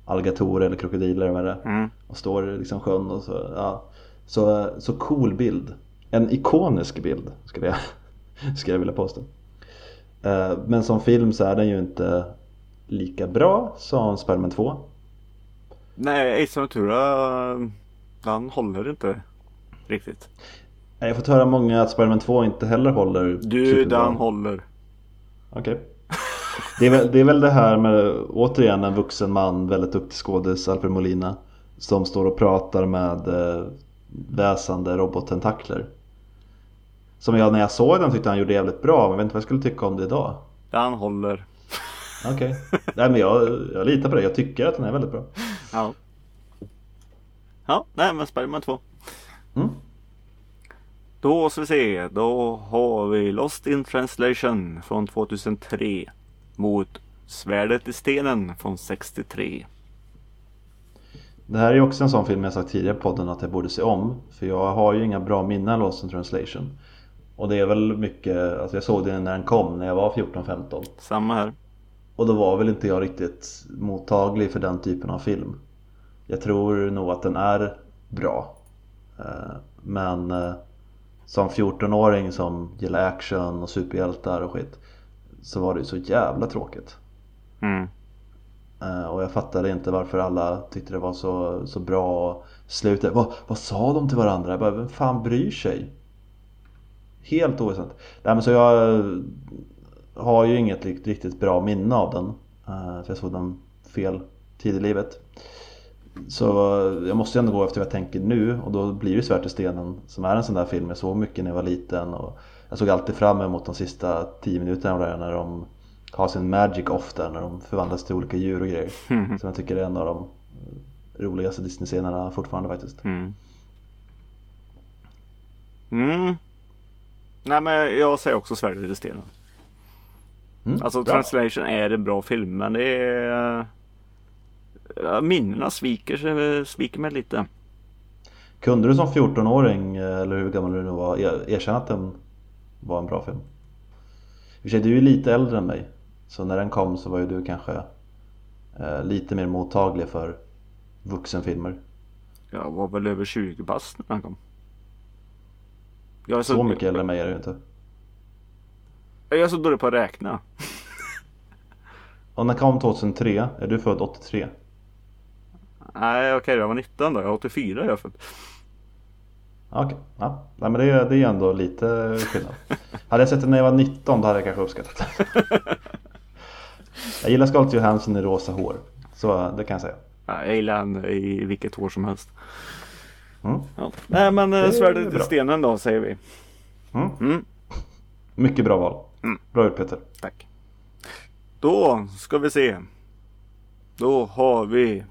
alligatorer eller krokodiler vad det. Mm. Och står i liksom sjön och så. Ja. Så, så cool bild. En ikonisk bild skulle jag, skulle jag vilja påstå. Eh, Men som film så är den ju inte lika bra som Spiderman 2. Nej, Ace Ventura, den håller inte riktigt. Jag har fått höra många att Spiderman 2 inte heller håller Du, den håller. Okej. Det, är väl, det är väl det här med återigen en vuxen man, väldigt duktig skådis, Alfred Molina. Som står och pratar med eh, väsande robottentakler. Som jag när jag såg den tyckte han gjorde jävligt bra, men jag vet inte vad jag skulle tycka om det idag. Den håller. Okej. Nej men jag, jag litar på det, jag tycker att den är väldigt bra. Ja. Ja, nej men Spiderman 2. Mm. Då ska vi se, då har vi Lost in translation från 2003 mot Svärdet i stenen från 63. Det här är också en sån film jag sagt tidigare i podden att jag borde se om. För jag har ju inga bra minnen av Lost in translation. Och det är väl mycket, alltså jag såg den när den kom när jag var 14-15. Samma här. Och då var väl inte jag riktigt mottaglig för den typen av film. Jag tror nog att den är bra. Eh, Men eh, som 14-åring som gillar action och superhjältar och skit så var det ju så jävla tråkigt. Mm. Eh, Och jag fattade inte varför alla tyckte det var så, så bra slutet. Vad, vad sa de till varandra? Jag bara, vem fan bryr sig? Helt oväsentligt. Nej men så jag har ju inget rikt- riktigt bra minne av den. eh, För jag såg den fel tid i livet. Så jag måste ju ändå gå efter vad jag tänker nu och då blir det Svärd i stenen som är en sån där film jag såg mycket när jag var liten. Och jag såg alltid fram emot de sista 10 minuterna där när de har sin magic off där när de förvandlas till olika djur och grejer. Som jag tycker är en av de roligaste Disney-scenerna fortfarande faktiskt. Mm. Mm. Nej men jag säger också Svärdet i stenen. Mm, Alltså bra. Translation är en bra film men det är... ja, Minnena sviker, sviker mig lite. Kunde du som 14-åring, eh, eller hur gammal du nu var, er- erkänna att den var en bra film? I sig, du är ju lite äldre än mig. Så när den kom så var ju du kanske eh, lite mer mottaglig för vuxenfilmer. Jag var väl över 20 bast när han kom. Så, Så mycket äldre än mig är du inte. Jag är så dålig på att räkna. Och när kom 2003? Är du född 83? Nej okej jag var 19 då. Jag är 84 är jag född. Okej, ja. Nej, men det, är- det är ändå lite skillnad. hade jag sett den när jag var 19 då hade jag kanske uppskattat det. jag gillar Scarlett Johansson i rosa hår. Så det kan jag säga. Ja, jag gillar han i vilket år som helst. Mm. Ja. Nej men eh, är svärdet i stenen då säger vi. Mm. Mm, Mycket bra val. Mm. Bra gjort Peter. tack. Då ska vi se. Då har vi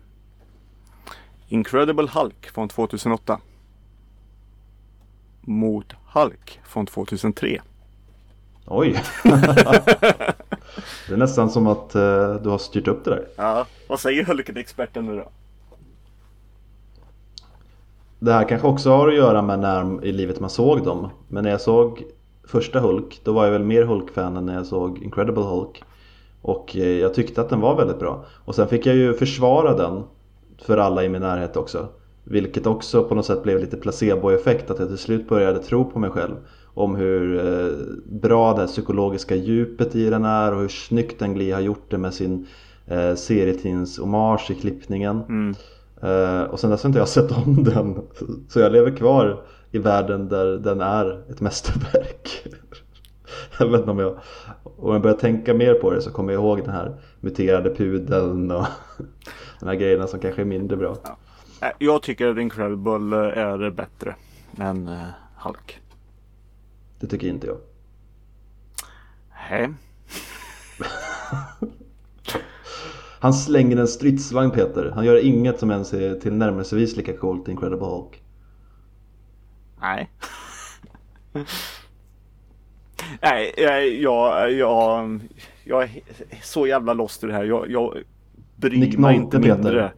Incredible Hulk från 2008. Mot Hulk från 2003. Oj! det är nästan som att eh, du har styrt upp det där. Ja, vad säger Hulken-experten nu då? Det här kanske också har att göra med när i livet man såg dem. Men när jag såg första Hulk, då var jag väl mer Hulk-fan än när jag såg Incredible Hulk. Och eh, jag tyckte att den var väldigt bra. Och sen fick jag ju försvara den för alla i min närhet också. Vilket också på något sätt blev lite placeboeffekt, att jag till slut började tro på mig själv. Om hur eh, bra det psykologiska djupet i den är och hur snyggt den Glee har gjort det med sin eh, serietidnings hommage i klippningen. Mm. Eh, och sen dess har inte jag sett om den. Så jag lever kvar i världen där den är ett mästerverk. jag vet inte om jag... Om jag börjar tänka mer på det så kommer jag ihåg den här muterade pudeln och de här grejerna som kanske är mindre bra. Nej, Jag tycker att Incredible eh, är bättre än eh, Hulk. Det tycker inte jag. Nej. Han slänger en stridsvagn Peter. Han gör inget som ens är tillnärmelsevis lika coolt i Incredible Hulk. Nej. Nej, jag, jag, jag, är så jävla lost i det här. Jag, jag bryr Nick mig inte Peter. mindre.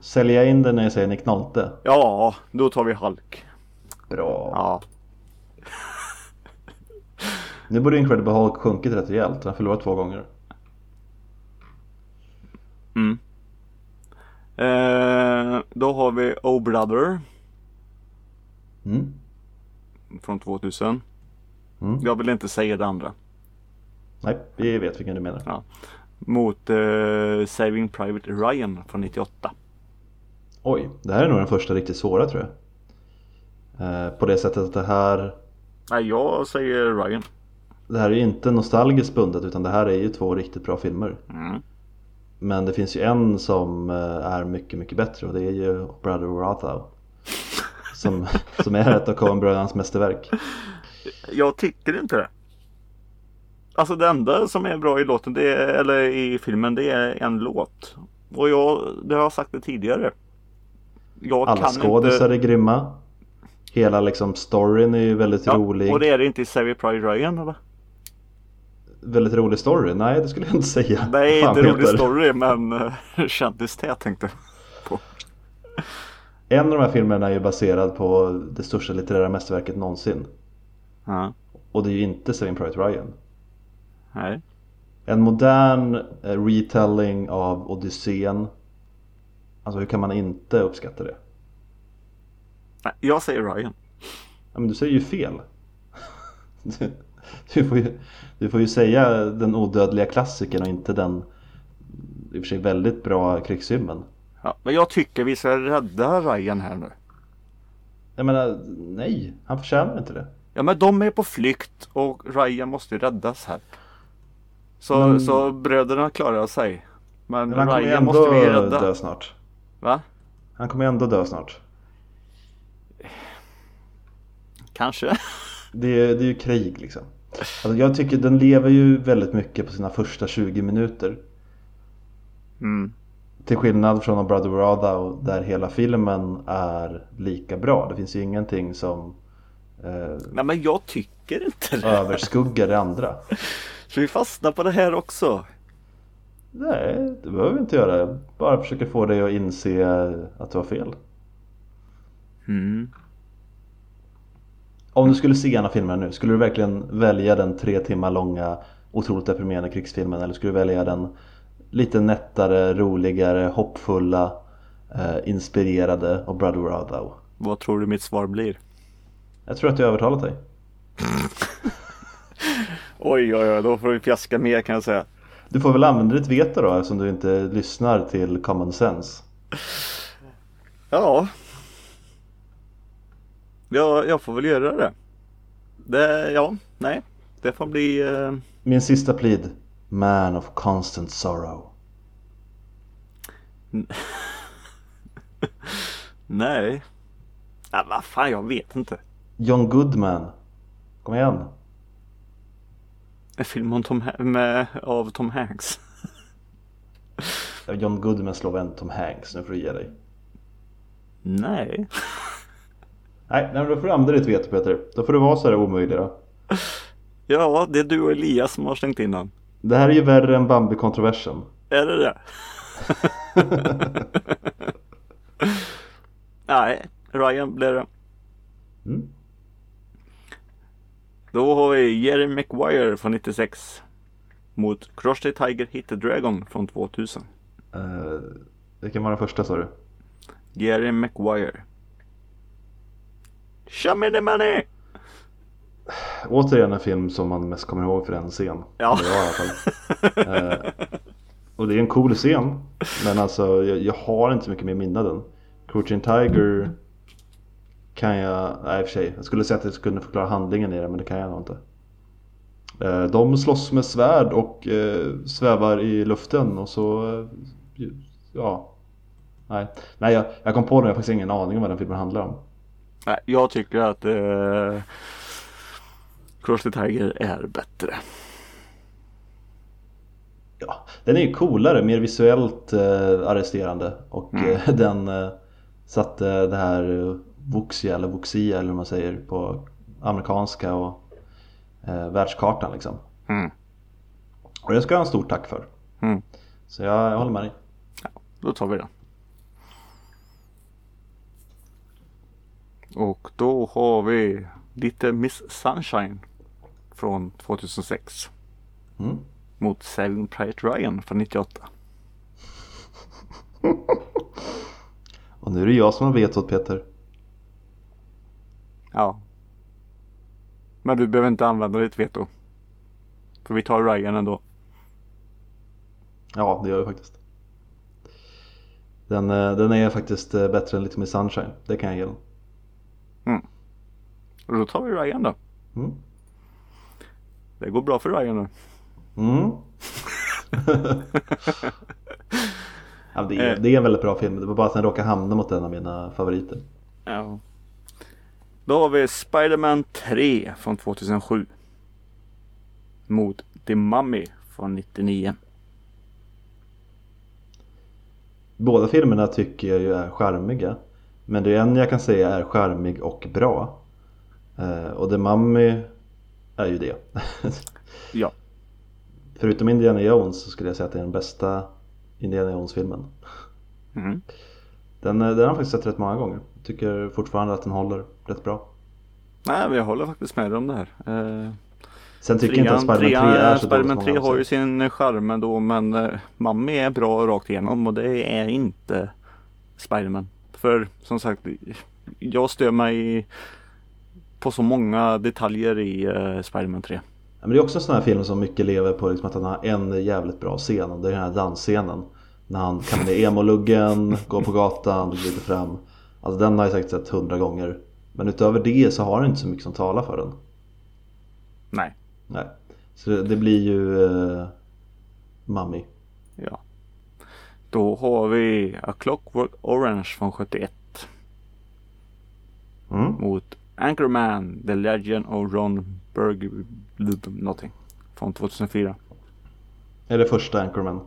Säljer jag in den när jag säger Nick Nolte? Ja, då tar vi Hulk. Bra. Ja. Nu borde Incredible Hulk sjunkit rätt rejält. Han förlorat två gånger. Mm. Eh, då har vi Oh Brother Mm. från 2000. Mm. Jag vill inte säga det andra. Nej, vi vet vilken du menar. Mot eh, Saving Private Ryan från 98. Oj, det här är nog den första riktigt svåra tror jag. Eh, på det sättet att det här Nej, jag säger Ryan. Det här är ju inte nostalgiskt bundet utan det här är ju två riktigt bra filmer. Mm. Men det finns ju en som eh, är mycket, mycket bättre och det är ju Brother Rathow. Som, som är ett av Coen-brödernas mästerverk. Jag tycker inte det. Alltså det enda som är bra i låten, det är, eller i filmen, det är en låt. Och jag, det har jag sagt det tidigare. Jag Alla skådisar inte... är grymma. Hela liksom storyn är ju väldigt Ja, rolig. och det är det inte i Savvy Pride Ryan eller? Väldigt rolig story? Nej, det skulle jag inte säga. Nej, Fan, inte rolig story men uh, kändistät tänkte jag. En av de här filmerna är ju baserad på det största litterära mästerverket någonsin. Ja, Och det är ju inte Saving Private Ryan. nej. En modern eh, retelling av Odysseen. Alltså hur kan man inte uppskatta det? nej. Jag säger Ryan. Ja, men du säger ju fel. Du, du, får ju, du får ju säga den odödliga klassikern och inte den i och för sig väldigt bra krigshymnen. Ja, men jag tycker vi ska rädda Ryan här nu. Jag menar, nej, han förtjänar inte det. Ja men de är på flykt och Ryan måste ju räddas här. Så, Men- så bröderna klarar sig. Men, Men han Ryan ändå måste vi rädda. dö snart. Va? Han kommer ändå dö snart. Kanske. Det är, det är ju krig liksom. Alltså, jag tycker den lever ju väldigt mycket på sina första 20 minuter. Mm. Till skillnad från A Brother Rathow där hela filmen är lika bra. Det finns ju ingenting som eh, Nej men jag tycker inte det. överskuggar det andra. Så vi fastnar på det här också. Nej, det behöver vi inte göra. Bara försöker få dig att inse att du har fel. Mm. Om du skulle se en av filmerna nu, skulle du verkligen välja den tre timmar långa otroligt deprimerande krigsfilmen eller skulle du välja den lite nättare, roligare, hoppfulla, eh, inspirerade och Brother Rathow? Vad tror du mitt svar blir? Jag tror att jag övertalat dig. Oj oj oj, då får vi fjäska mer kan jag säga. Du får väl använda ditt veto då eftersom du inte lyssnar till common sense. Ja. Ja, jag får väl göra det. det ja, nej. Det får bli... eh, Min sista plid. Man of constant sorrow. nej. Ja, vad fan, jag vet inte. John Goodman. Kom igen. En film om Tom, med, av Tom Hanks. John Goodman slår väl en Tom Hanks. Nu får du ge dig. Nej. Nej, nej men då får du använda ditt veto Peter. Då får du vara så här omöjlig då. Ja, det är du och Elias som har slängt in den. Det här är ju värre än Bambi-kontroversen. Är det det? Nej, Ryan blir det. Mm. Då har vi Jerry Maguire från 96. Mot Crush the Tiger Hit the Dragon från 2000. Uh, vilken var den första sa du? Jerry Maguire. Show me the money! Återigen en film som man mest kommer ihåg för en scen. Ja. Eller jag i alla fall. Eh, och det är en cool scen. Men alltså jag, jag har inte så mycket mer minne den. Crouching Tiger kan jag, nej i och för sig. Jag skulle säga att jag skulle förklara handlingen i det men det kan jag nog inte. Eh, de slåss med svärd och eh, svävar i luften och så, eh, ja. Nej, nej jag, jag kom på det, jag har faktiskt ingen aning om vad den filmen handlar om. Nej, jag tycker att eh, Crush the Tiger är bättre. Ja, den är ju coolare, mer visuellt eh, arresterande och eh, den eh, satte det här eh, Vuxia eller Vuxia eller hur man säger på amerikanska och eh, världskartan liksom. Mm. Och det ska jag ha en stort tack för. Mm. Så jag, jag håller med dig. Då tar vi den. Och då har vi lite Miss Sunshine från 2006 Mm. mot Saving Private Ryan från 98. Och nu är det jag som har vetot Peter. Ja. Men du behöver inte använda ditt veto. För vi tar Ryan ändå. Ja, det gör jag faktiskt. Den, eh, den är faktiskt eh, bättre än Little Miss Sunshine. Det kan jag ge den. Och då tar vi Ryan då. Mm. Det går bra för Ryan nu. Mm. ja, det, är, det är en väldigt bra film. Det var bara att den råkade hamna mot en av mina favoriter. Ja. Då har vi Spider-Man 3 från 2007. Mot The Mummy från 99. Båda filmerna tycker jag ju är charmiga. Men det är en jag kan säga är charmig och bra. Eh, och The Mummy är ju det. Ja. Förutom Indiana Jones så skulle jag säga att det är den bästa Indiana Jones-filmen. Mm. Den, eh, den har jag faktiskt sett rätt många gånger. Tycker fortfarande att den håller rätt bra. Nej, men jag håller faktiskt med dig om det här. Eh, Sen tycker jag inte att trean- Spiderman 3 trean- är så Spiderman som 3 många har ju sin charm ändå men eh, Mummy är bra rakt igenom och det är inte Spiderman. För som sagt, jag stör mig på så många detaljer i eh, Spiderman 3. Ja, men det är också en sån här film som mycket lever på liksom att han har en jävligt bra scen och det är den här dansscenen. När han kan ner emo-luggen, går på gatan, glider fram. Alltså den har jag säkert sett hundra gånger. Men utöver det så har den inte så mycket som talar för den. Nej, Nej. Så det, det blir ju uh, Mummy. ja. Då har vi A Clockwork Orange från 71 Mm. mot Anchorman, The Legend of Ron Burg... Någonting. Från 2004. Är det första Anchorman.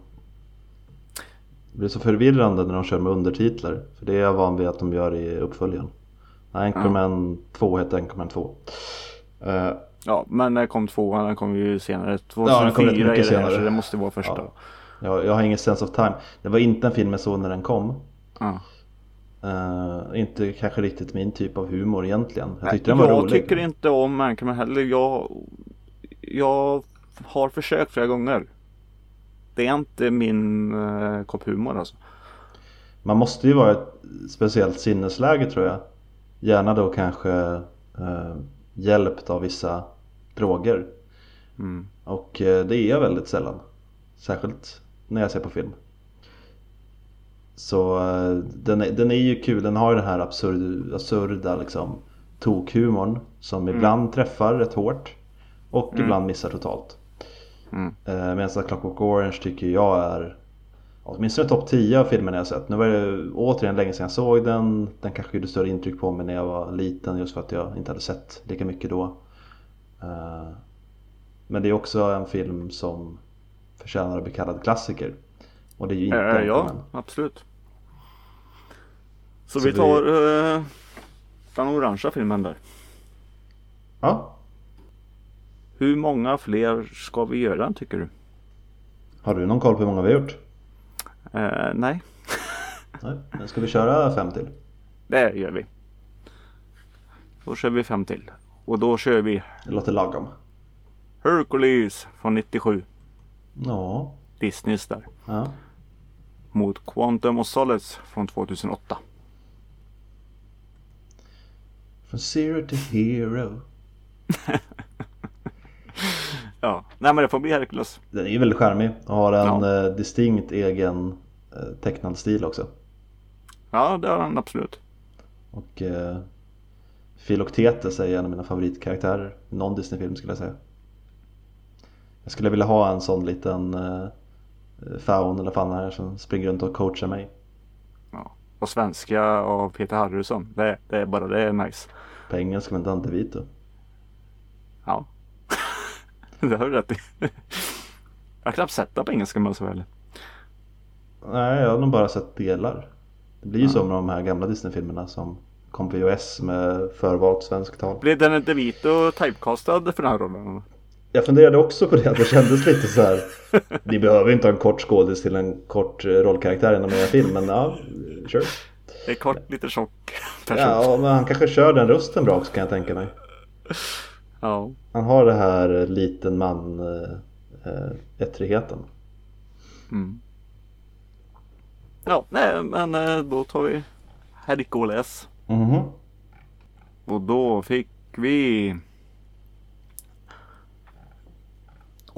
Det blir så förvirrande när de kör med undertitlar. För det är jag van vid att de gör i uppföljaren. Anchorman 2 heter Anchorman 2. Eh, Ja, men när kom tvåan? Den kom ju senare. den 2004 kom rätt mycket är det här, senare. så det måste vara första. Ja. jag, jag har ingen sense of time. Det var inte en film jag såg när den kom. Ja. Eh, inte kanske riktigt min typ av humor egentligen. Jag Nej, tyckte den var jag rolig. tycker inte om Anchorman heller. Jag, jag har försökt flera gånger. Det är inte min uh, kopp humor alltså. Man måste ju vara i ett speciellt sinnesläge tror jag. Gärna då kanske eh, hjälpt av vissa droger. Mm. Och eh, det är jag väldigt sällan. Särskilt när jag ser på film. Så eh, den är, den är ju kul, den har den här absurd, absurda liksom, tokhumorn som Mm. ibland träffar rätt hårt och Mm. ibland missar totalt. Mm. Eh, Medan Clockwork Orange tycker jag är åtminstone topp 10 av filmerna jag sett. Nu var det återigen länge sedan jag såg den. Den kanske gjorde större intryck på mig när jag var liten just för att jag inte hade sett lika mycket då. Eh, Men det är också en film som förtjänar att bli kallad klassiker. Och det är ju inte Eh, ja, absolut. Så, Så vi vi- tar eh, den orangea filmen där. Ja, Hur många fler ska vi göra tycker du? har du någon koll på hur många vi har gjort? Eh, nej, Nej. Men Ska vi köra fem till? det gör vi. Då kör vi fem till. Och då kör vi Det låter lagom. Hercules från 97. Ja, Disneys där. ja. Mot Quantum of Solace från 2008. Från zero to hero. Ja, nej men det får bli Hercules. Den är ju väldigt charmig och har en Ja. eh, distinkt egen eh, tecknad stil också. Ja, det har han absolut. Och eh, Philoctetes är en av mina favoritkaraktärer i någon Disney-film skulle jag säga. Jag skulle vilja ha en sån liten eh, faun eller fan här som springer runt och coachar mig. Och svenska av Peter Harrison. Det, det är bara det är nice. På engelska med Dante Vito. Ja. det har du rätt i. Jag har knappt sett det på engelska om jag så väl. Nej, jag har nog bara sett delar. Det blir ju Ja. som de här gamla Disney-filmerna som kom på VHS med förvalt svenskt tal. Blev den inte vit och typecastad för den här rollen? Jag funderade också på det, att det kändes lite så här. Vi behöver inte ha en kort skådis till en kort eh, rollkaraktär inom en film, men ja, sure. Det är kort, lite tjock person. Ja, men han kanske kör den rösten bra också kan jag tänka mig. Ja. Han har det här eh, liten man eh, ettrigheten. Mm. Ja, nej men då tar vi Hercules. Mhm. Och då fick vi...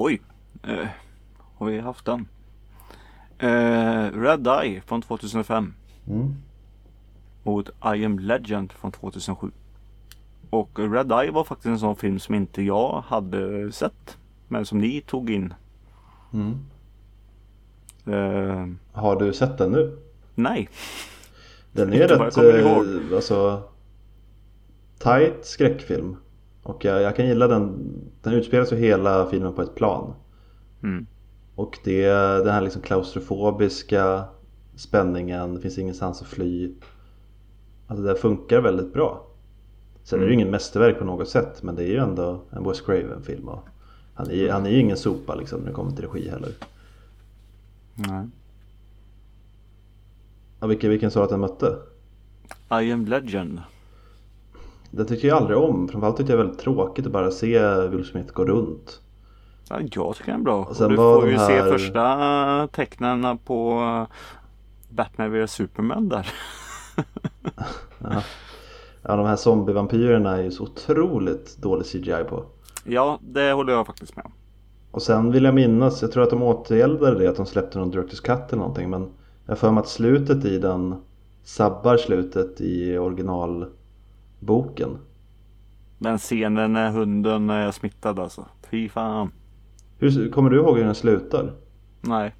Oj! Eh, har vi haft den? Eh, Red Eye från 2005 Mm. mot I am Legend från 2007. Och Red Eye var faktiskt en sån film som inte jag hade sett. Men som ni tog in. Mm. Eh, Har du sett den nu? nej. Den är rätt eh, alltså, tight skräckfilm. Och jag, jag kan gilla den. Den utspelas ju hela filmen på ett plan. Mm. Och det är den här liksom klaustrofobiska spänningen, det finns ingenstans att fly. Alltså det funkar väldigt bra. Sen är det ju Mm. ingen mästerverk på något sätt men det är ju ändå en Wes Craven-film. Och han, är, han är ju ingen sopa liksom när det kommer till regi heller. Nej. Ja, vilken, vilken sa att den mötte? I am Legend. Det tycker jag aldrig om. Framförallt tycker jag det är väldigt tråkigt att bara se Will Smith gå runt. Ja, jag tycker den är bra. Och du får ju här- se första tecknen på eh, Batman vs Superman där. Ja. ja, de här zombievampyrerna är ju så otroligt dålig CGI på. Ja, det håller jag faktiskt med om. Och sen vill jag minnas, jag tror att de återgäldade det att de släppte någon Directors Cut eller någonting men jag för mig att slutet i den sabbar slutet i originalboken. Den scenen när hunden är smittad alltså. Fy fan. Hur, kommer du ihåg hur den slutar? Nej.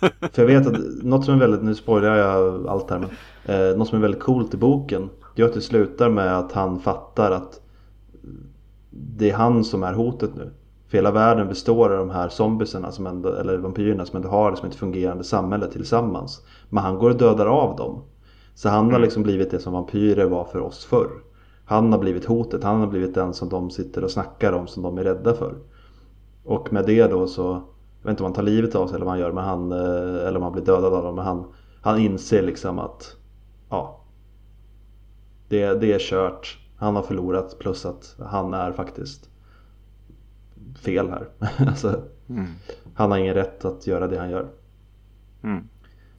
För jag vet att något som är väldigt, nu spoilar jag allt här men eh, Något som är väldigt coolt i boken Det är att det slutar med att han fattar att Det är han som är hotet nu För hela världen består av de här zombiesarna som ändå, eller vampyrerna som ändå har liksom ett fungerande samhälle tillsammans Men han går och dödar av dem Så han har Mm. liksom blivit det som vampyrer var för oss förr Han har blivit hotet, han har blivit den som de sitter och snackar om som de är rädda för Och med det då så jag vet inte om han tar livet av sig eller vad han gör men han, eh, eller om han blir dödad av dem men han, han inser liksom att ja det, det är kört Han har förlorat plus att han är faktiskt fel här alltså, Mm. Han har ingen rätt att göra det han gör Mm.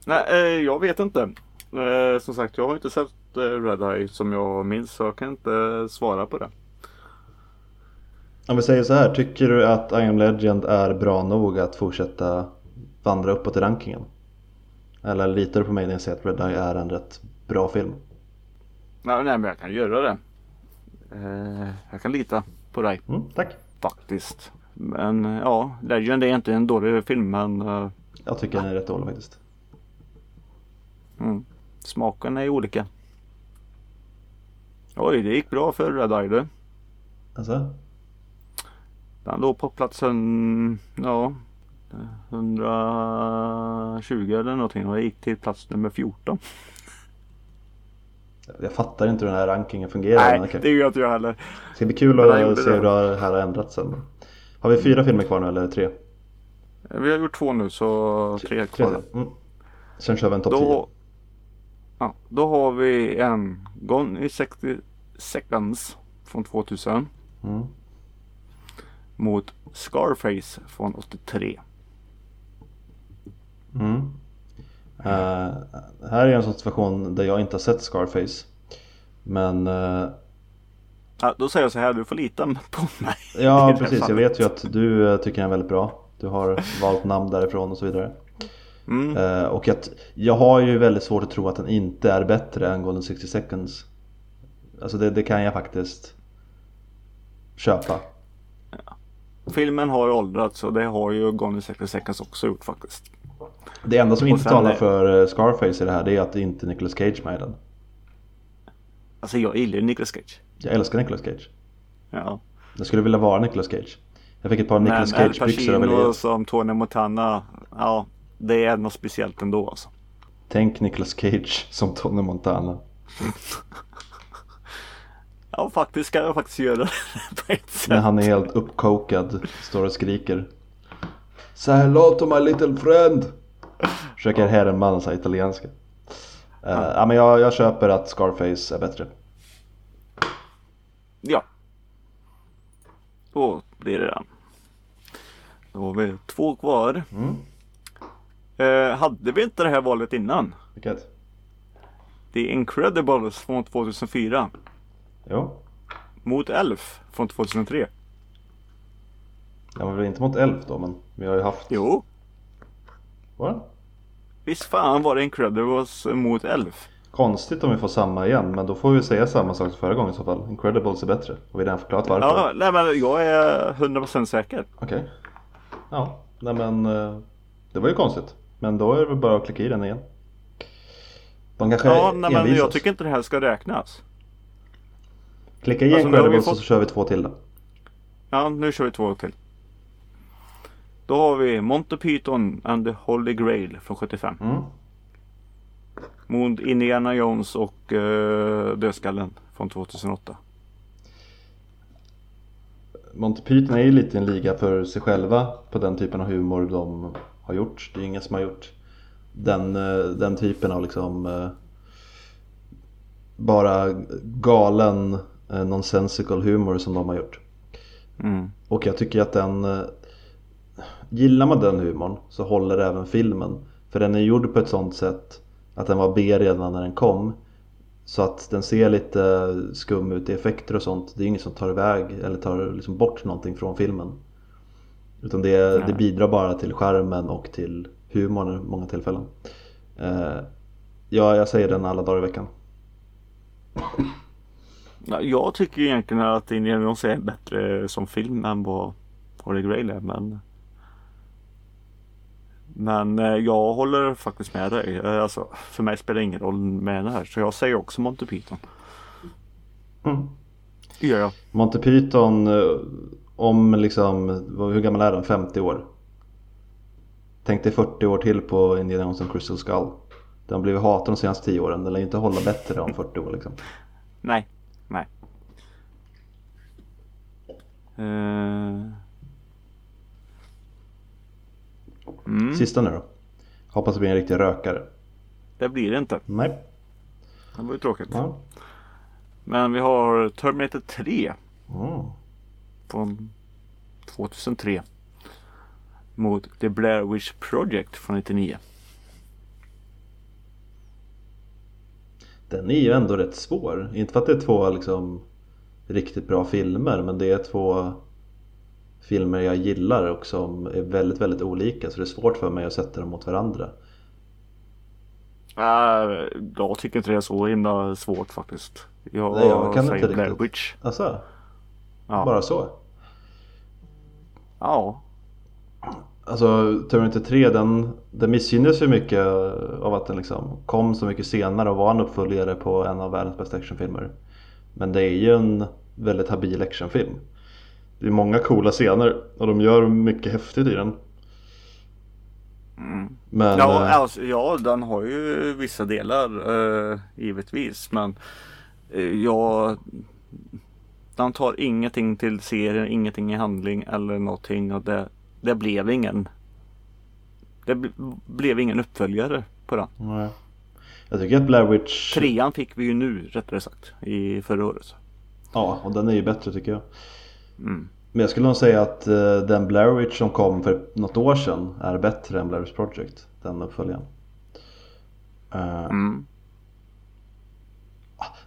Nej, eh, jag vet inte. Eh, som sagt, jag har inte sett eh, Red Eye som jag minns så jag kan inte svara på det. Om vi säger så här, tycker du att I am Legend är bra nog att fortsätta vandra uppåt i rankingen? Eller litar du på mig när jag säger att Red Eye är en rätt bra film? Nej, nej men jag kan göra det. Eh, jag kan lita på dig Mm, tack. faktiskt. Men ja, Legend är inte en dålig film men eh, Jag tycker den är rätt dålig faktiskt. mm, smaken är olika. Oj, det gick bra för Red Eye du. Alltså? Den låg på platsen, ja, 120 eller någonting och jag gick till plats nummer 14. Jag fattar inte hur den här rankingen fungerar. Nej, okej. det gör inte jag heller. Det ska bli kul att se hur det här har ändrats sen. Har vi fyra filmer kvar nu eller tre? Vi har gjort två nu så tre kvar. Mm. Sen kör vi en topp 10. Då, ja, då har vi en Gone i 60 seconds från 2000 Mm. mot Scarface från 83. Mm. Eh, här är en sån situation där jag inte har sett Scarface. Men eh, Ja, då säger jag så här, du får lita på mig. ja precis, jag vet ju att du eh, tycker den är väldigt bra. Du har valt namn därifrån och så vidare. Mm. Eh, och att, jag har ju väldigt svårt att tro att den inte är bättre än Golden 60 seconds. Alltså det, det kan jag faktiskt köpa. Filmen har åldrats och det har ju Gone in 60 seconds också gjort faktiskt. Det enda som Och inte talar är- för eh, Scarface i det här det är att det inte är Nicolas Cage med i den. Alltså jag gillar ju Nicolas Cage. Jag älskar Nicolas Cage. Ja. Jag skulle vilja vara Nicolas Cage. Jag fick ett par Nicolas Al Cage byxor av Elias. som Tony Montana, ja det är något speciellt ändå alltså. Tänk Nicolas Cage som Tony Montana. Ja faktiskt ska jag faktiskt göra det på ett sätt. När han är helt uppkokad, står och skriker. Say hello to my little friend! Försöker härma sig italienska. Eh, ja men jag, jag köper att Scarface är bättre. Ja. Då blir det den. Då har vi två kvar. Mm. Eh, hade vi inte det här valet innan? Vilket? The Incredibles från 2004 Jo. mot Elf från 2003. Jag var väl inte mot Elf då men vi har ju haft... Jo, Var det? visst fan var det Incredibles mot Elf. Konstigt om vi får samma igen men då får vi säga samma sak som förra gången i så fall. Incredibles är bättre. Och vi har redan förklarat varför. Ja, nej men jag är 100% säker. Okej. Ja, nej men eh, det var ju konstigt. Men då är det väl bara att klicka i den igen. De kanske Ja, nej, men jag tycker inte det här ska räknas. Klicka i Alltså, vi Incredibles fått- så kör vi två till då. Ja, nu kör vi två till. Då har vi Monty Python and the Holy Grail från 75. Mm. Mot Indiana Jones och uh, Dödskallen från 2008. Monty Python är ju lite en liga för sig själva på den typen av humor de har gjort. Det är ingen som har gjort den, eh, den typen av liksom eh, bara galen eh, nonsensical humor som de har gjort. Mm. Och jag tycker att den Gillar man den humorn så håller även filmen För den är gjord på ett sånt sätt Att den var B redan när den kom Så att den ser lite skum ut i effekter och sånt Det är inget som tar iväg eller tar liksom bort någonting från filmen Utan det, det bidrar bara till skärmen och till humorn i många tillfällen eh, Ja, jag säger den alla dagar i veckan Ja, jag tycker egentligen att Indiana Jones är bättre som film än vad Holy Grail är. Men, men eh, jag håller faktiskt med dig. Eh, Alltså, för mig spelar det ingen roll med det här. Så jag säger också Monty Python. mm. Gör jag. Monty Python eh, om liksom, hur gammal är den? 50 år? Tänk dig 40 år till på Indiana Jones and Crystal Skull. Den har blivit hatad de senaste 10 åren, den lär ju inte hålla bättre om 40 år liksom. Nej, nej. Eh. Mm, Sista nu då. Hoppas det blir en riktig rökare. det blir det inte. Nej. Det var ju tråkigt. Ja. Men vi har Terminator 3 Mm. Från 2003 mot The Blair Witch Project från 99. Den är ju ändå rätt svår. Inte för att det är två liksom riktigt bra filmer men det är två filmer jag gillar och som är väldigt, väldigt olika så det är svårt för mig att sätta dem mot varandra. Äh, jag tycker inte det är så himla svårt faktiskt. Jag, Nej, jag kan inte Blair. Witch. Alltså, Ja. bara så? ja. Alltså Terminator 3 den, den missgynnas ju mycket av att den liksom kom så mycket senare och var en uppföljare på en av världens bästa actionfilmer. Men det är ju en väldigt habil actionfilm. Det är många coola scener och de gör mycket häftigt i den. Mm. Men Ja, eh, alltså, ja, den har ju vissa delar eh, givetvis. Men eh, ja, den tar ingenting till serien, ingenting i handling eller någonting. Och det, det blev ingen. Det bl- blev ingen uppföljare på den. nej. Jag tycker att Blair Witch... Trean fick vi ju nu rättare sagt i förra året. Ja, och den är ju bättre tycker jag. Mm. Men jag skulle nog säga att eh, den Blair Witch som kom för något år sedan är bättre än Blair Witch Project. Den uppföljaren. Eh, Mm.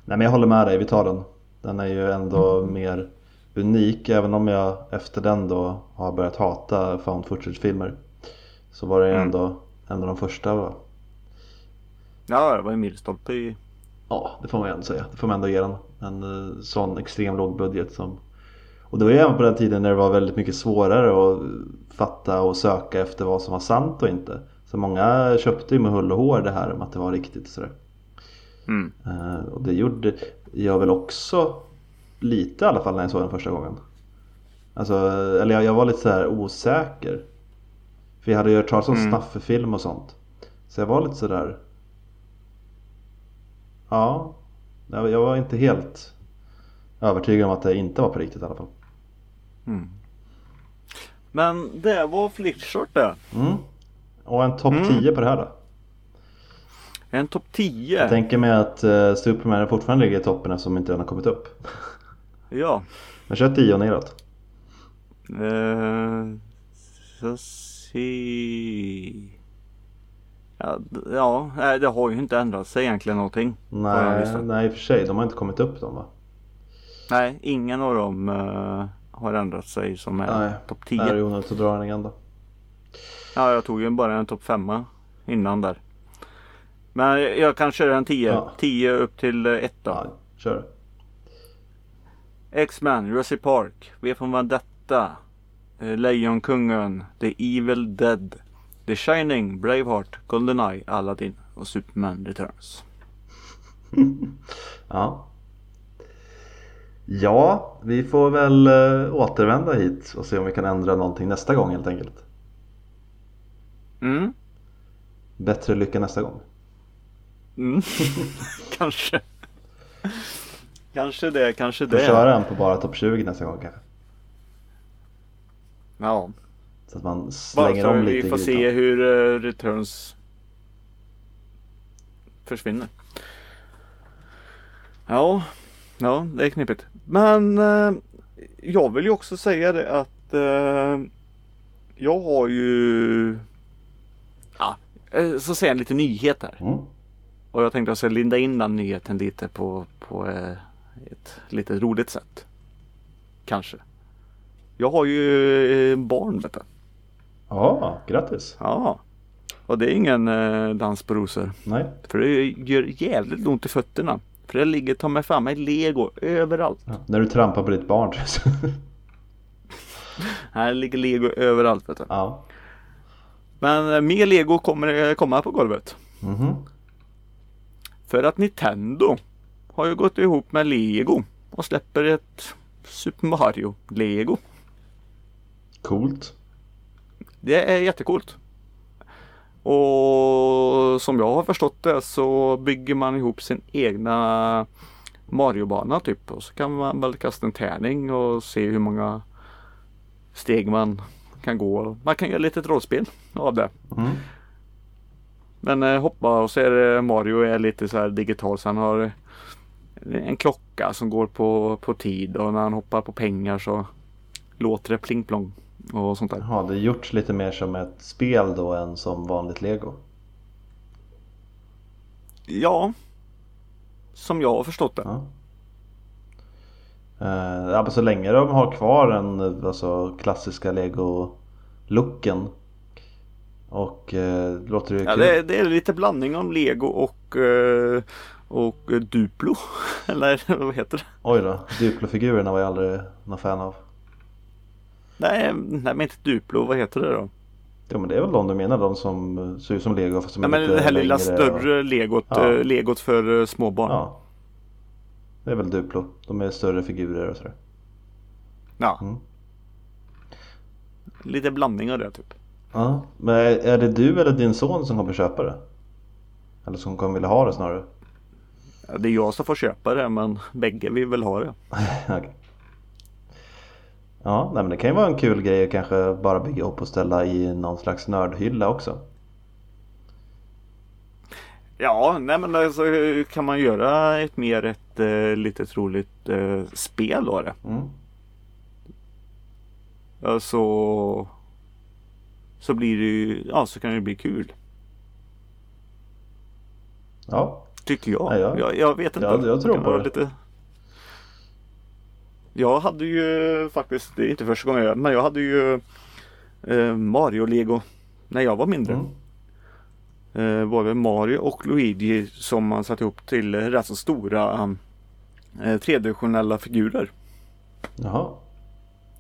Nej men jag håller med dig, vi tar den. Den är ju ändå mer unik även om jag efter den då har börjat hata found footage-filmer. Så var det Mm. ändå en av de första va? Ja, det var en milstolpe i. Ja, det får man ju ändå säga. Det får man ändå ge den. En eh, sån extrem låg budget som... Och det var ju även på den tiden när det var väldigt mycket svårare att fatta och söka efter vad som var sant och inte. Så många köpte ju med hull och hår det här om att det var riktigt och sådär. Mm. Eh, Och det gjorde jag väl också lite i alla fall när jag såg den första gången. Alltså, eller jag, jag var lite så osäker. För jag hade ju hört talas om Mm. Snaffe-film och sånt. Så jag var lite sådär. Ja, jag jag var inte helt övertygad om att det inte var på riktigt i alla fall. Mm. Men det var Flickshort det. Mm. Och en topp Mm. 10 på det här då? En topp 10. Jag tänker mig att uh, Superman fortfarande ligger i toppen eftersom inte den har kommit upp. Ja. Men kör 10 och neråt. Eh, så se. Ja, ja, nej, det har ju inte ändrat sig egentligen någonting. Nej, nej i och för sig. De har inte kommit upp de va? Nej, ingen av dem eh, har ändrat sig som är Nej, topp Det är 10. onödigt att dra den igen då. Ja, jag tog ju bara en topp 5 innan där. Men jag kan köra en 10. Ja. 10 upp till 1 då. Ja, kör. X-Men, Jurassic Park, V från Vendetta, eh, Lejonkungen, The Evil Dead, The Shining, Braveheart, Goldeneye, Aladdin och Superman Returns. Ja. Ja, vi får väl äh, återvända hit och se om vi kan ändra någonting nästa gång helt enkelt. Mm, Bättre lycka nästa gång. Mm. kanske. Kanske det, kanske Får det. köra en på bara topp 20 nästa gång kanske. Ja, Så att man bara slänger så om vi lite i får se hur eh, Returns försvinner. Ja, ja det är knepigt. Men eh, jag vill ju också säga det att eh, jag har ju ja, så säger jag lite nyhet här. Mm. Och jag tänkte att jag ska linda in den nyheten lite på, på eh, ett lite roligt sätt. Kanske. Jag har ju eh, barn du. Ja, grattis. Ja. Och det är ingen eh, dans på rosor. Nej. För det gör jävligt ont i fötterna. För det ligger ta mig fan med lego överallt. Ja. När du trampar på ditt barn. Här ligger lego överallt vet du. ja. Men mer lego kommer komma på golvet. Mhm. För att Nintendo har ju gått ihop med lego och släpper ett Super Mario lego. Coolt. Det är jättecoolt. Och som jag har förstått det så bygger man ihop sin egna Mario-bana typ. Och så kan man väl kasta en tärning och se hur många steg man kan gå. Man kan göra lite rollspel av det. Mm. Men eh, hoppa och är det Mario är lite så här digital. Så han har en klocka som går på, på tid och när han hoppar på pengar så låter det pling plong och sånt där. Jaha, det är gjort lite mer som ett spel då än som vanligt lego. Ja. Som jag har förstått det. Ja. Eh, ja, så länge de har kvar den alltså, klassiska lego-looken. Och eh, låter det Ja, kul. det, det är lite blandning om lego och, eh, och Duplo. Eller vad heter det? Oj då, Duplo-figurerna var jag aldrig någon fan av. Nej, nej men inte Duplo. Vad heter det då? Jo men det är väl de du menar, de som eh, ser ut som lego fast som Ja, är men lite det här lilla större legot, Ja. eh, legot för eh, små Och, barn. ja. Det är väl Duplo. De är större figurer och sådär. Ja. Mm. Lite blandning av det typ. Ja. Men är det du eller din son som kommer köpa det? Eller som kommer vilja ha det snarare? Ja, det är jag som får köpa det men bägge vill väl ha det. Okej. Ja, nej, men det kan ju vara en kul grej att kanske bara bygga upp och ställa i någon slags nördhylla också. Ja, nej men alltså kan man göra ett mer ett eh, litet roligt eh, spel av det. Mm. Ja, så, blir det ju, ja så kan det bli kul. Ja, Tycker jag. Ja, ja. Jag, jag vet inte. Ja, jag tror på det. Lite... Jag hade ju faktiskt, det är inte första gången jag men jag hade ju eh, Mario-lego när jag var mindre. Mm. Eh, både Mario och Luigi som man satte ihop till rätt så stora eh, tredimensionella figurer. jaha.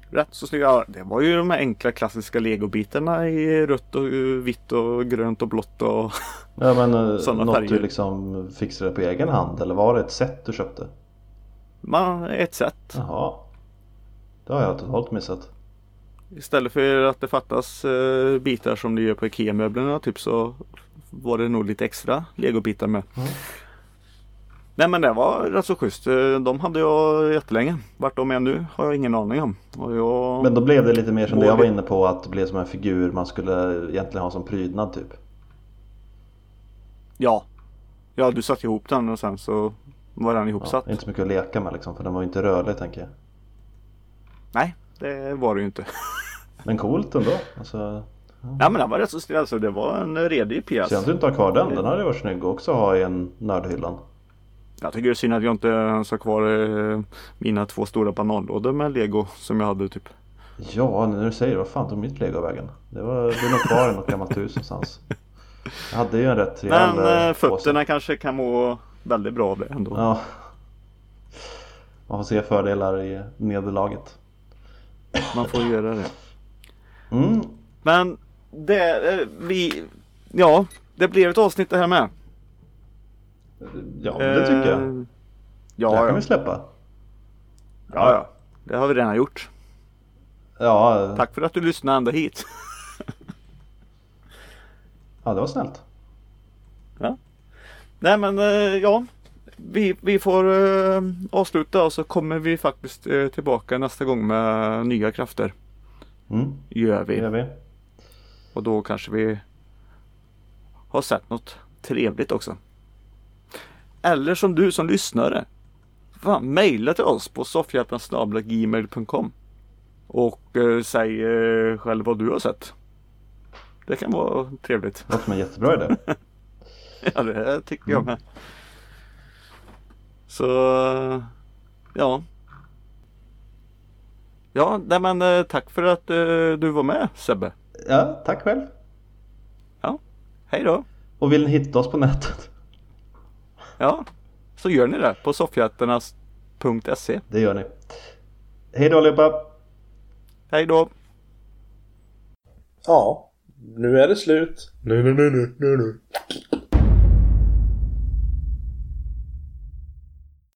Rätt så snygga. Det var ju de här enkla klassiska legobitarna i rött och eh, vitt och grönt och blått och Ja men eh, Såna något färger. du liksom fixade på egen hand eller var det ett set du köpte? man, ett sätt. Jaha. Det har jag totalt missat. Istället för att det fattas eh, bitar som det gör på IKEA-möblerna typ så var det nog lite extra legobitar med. Mm. Nej men det var rätt så schysst. Eh, De hade jag jättelänge. Vart de är nu har jag ingen aning om. Jag... Men då blev det lite mer som det jag var inne på att det blev som en figur man skulle egentligen ha som prydnad typ. Ja. Ja du satte ihop den och sen så var den Ja, ihopsatt. inte så mycket att leka med liksom för den var ju inte rörlig tänker jag. Nej det var det ju inte. Men coolt ändå. Alltså, Ja men den var rätt så snäll. Alltså, det var en redig pjäs. Synd att du inte har kvar den. Den hade varit snygg att också ha i en nördhyllan. Jag tycker det är synd att jag inte ens har kvar eh, mina två stora bananlådor med lego som jag hade typ. Ja, när du säger det, vad fan tog mitt lego vägen? Det, var, det nog kvar i något gammalt hus någonstans. Jag hade ju en rätt rejäl Men eh, eh, påse. fötterna kanske kan må väldigt bra av det ändå. Ja. Man får se fördelar i nederlaget. Man får göra det. Mm. Men det, vi, ja, det blev ett avsnitt det här med. Ja, det tycker jag. Eh, det Ja, här kan ja, vi släppa. ja, ja. Det har vi redan gjort. Ja, Tack för att du lyssnade ända hit. ja, det var snällt. Nej men eh, ja, vi, vi får eh, avsluta och så kommer vi faktiskt eh, tillbaka nästa gång med nya krafter. Mm, Gör det vi. gör vi. Och då kanske vi har sett något trevligt också. Eller som du som lyssnare. Fan, mejla till oss på soffhjälpen.gmail.com Och eh, säg eh, själv vad du har sett. Det kan vara trevligt. Det låter som en jättebra idé. ja, det tycker jag med. Så, ja. Ja, nej men eh, tack för att eh, du var med Sebbe. Ja, tack själv. Hej då! Och vill ni hitta oss på nätet? Ja, så gör ni det på soffhjältarnas.se. Det gör ni. Hej då allihopa! Hej då! Ja, nu är det slut. Nu, nu, nu, nu, nu, nu.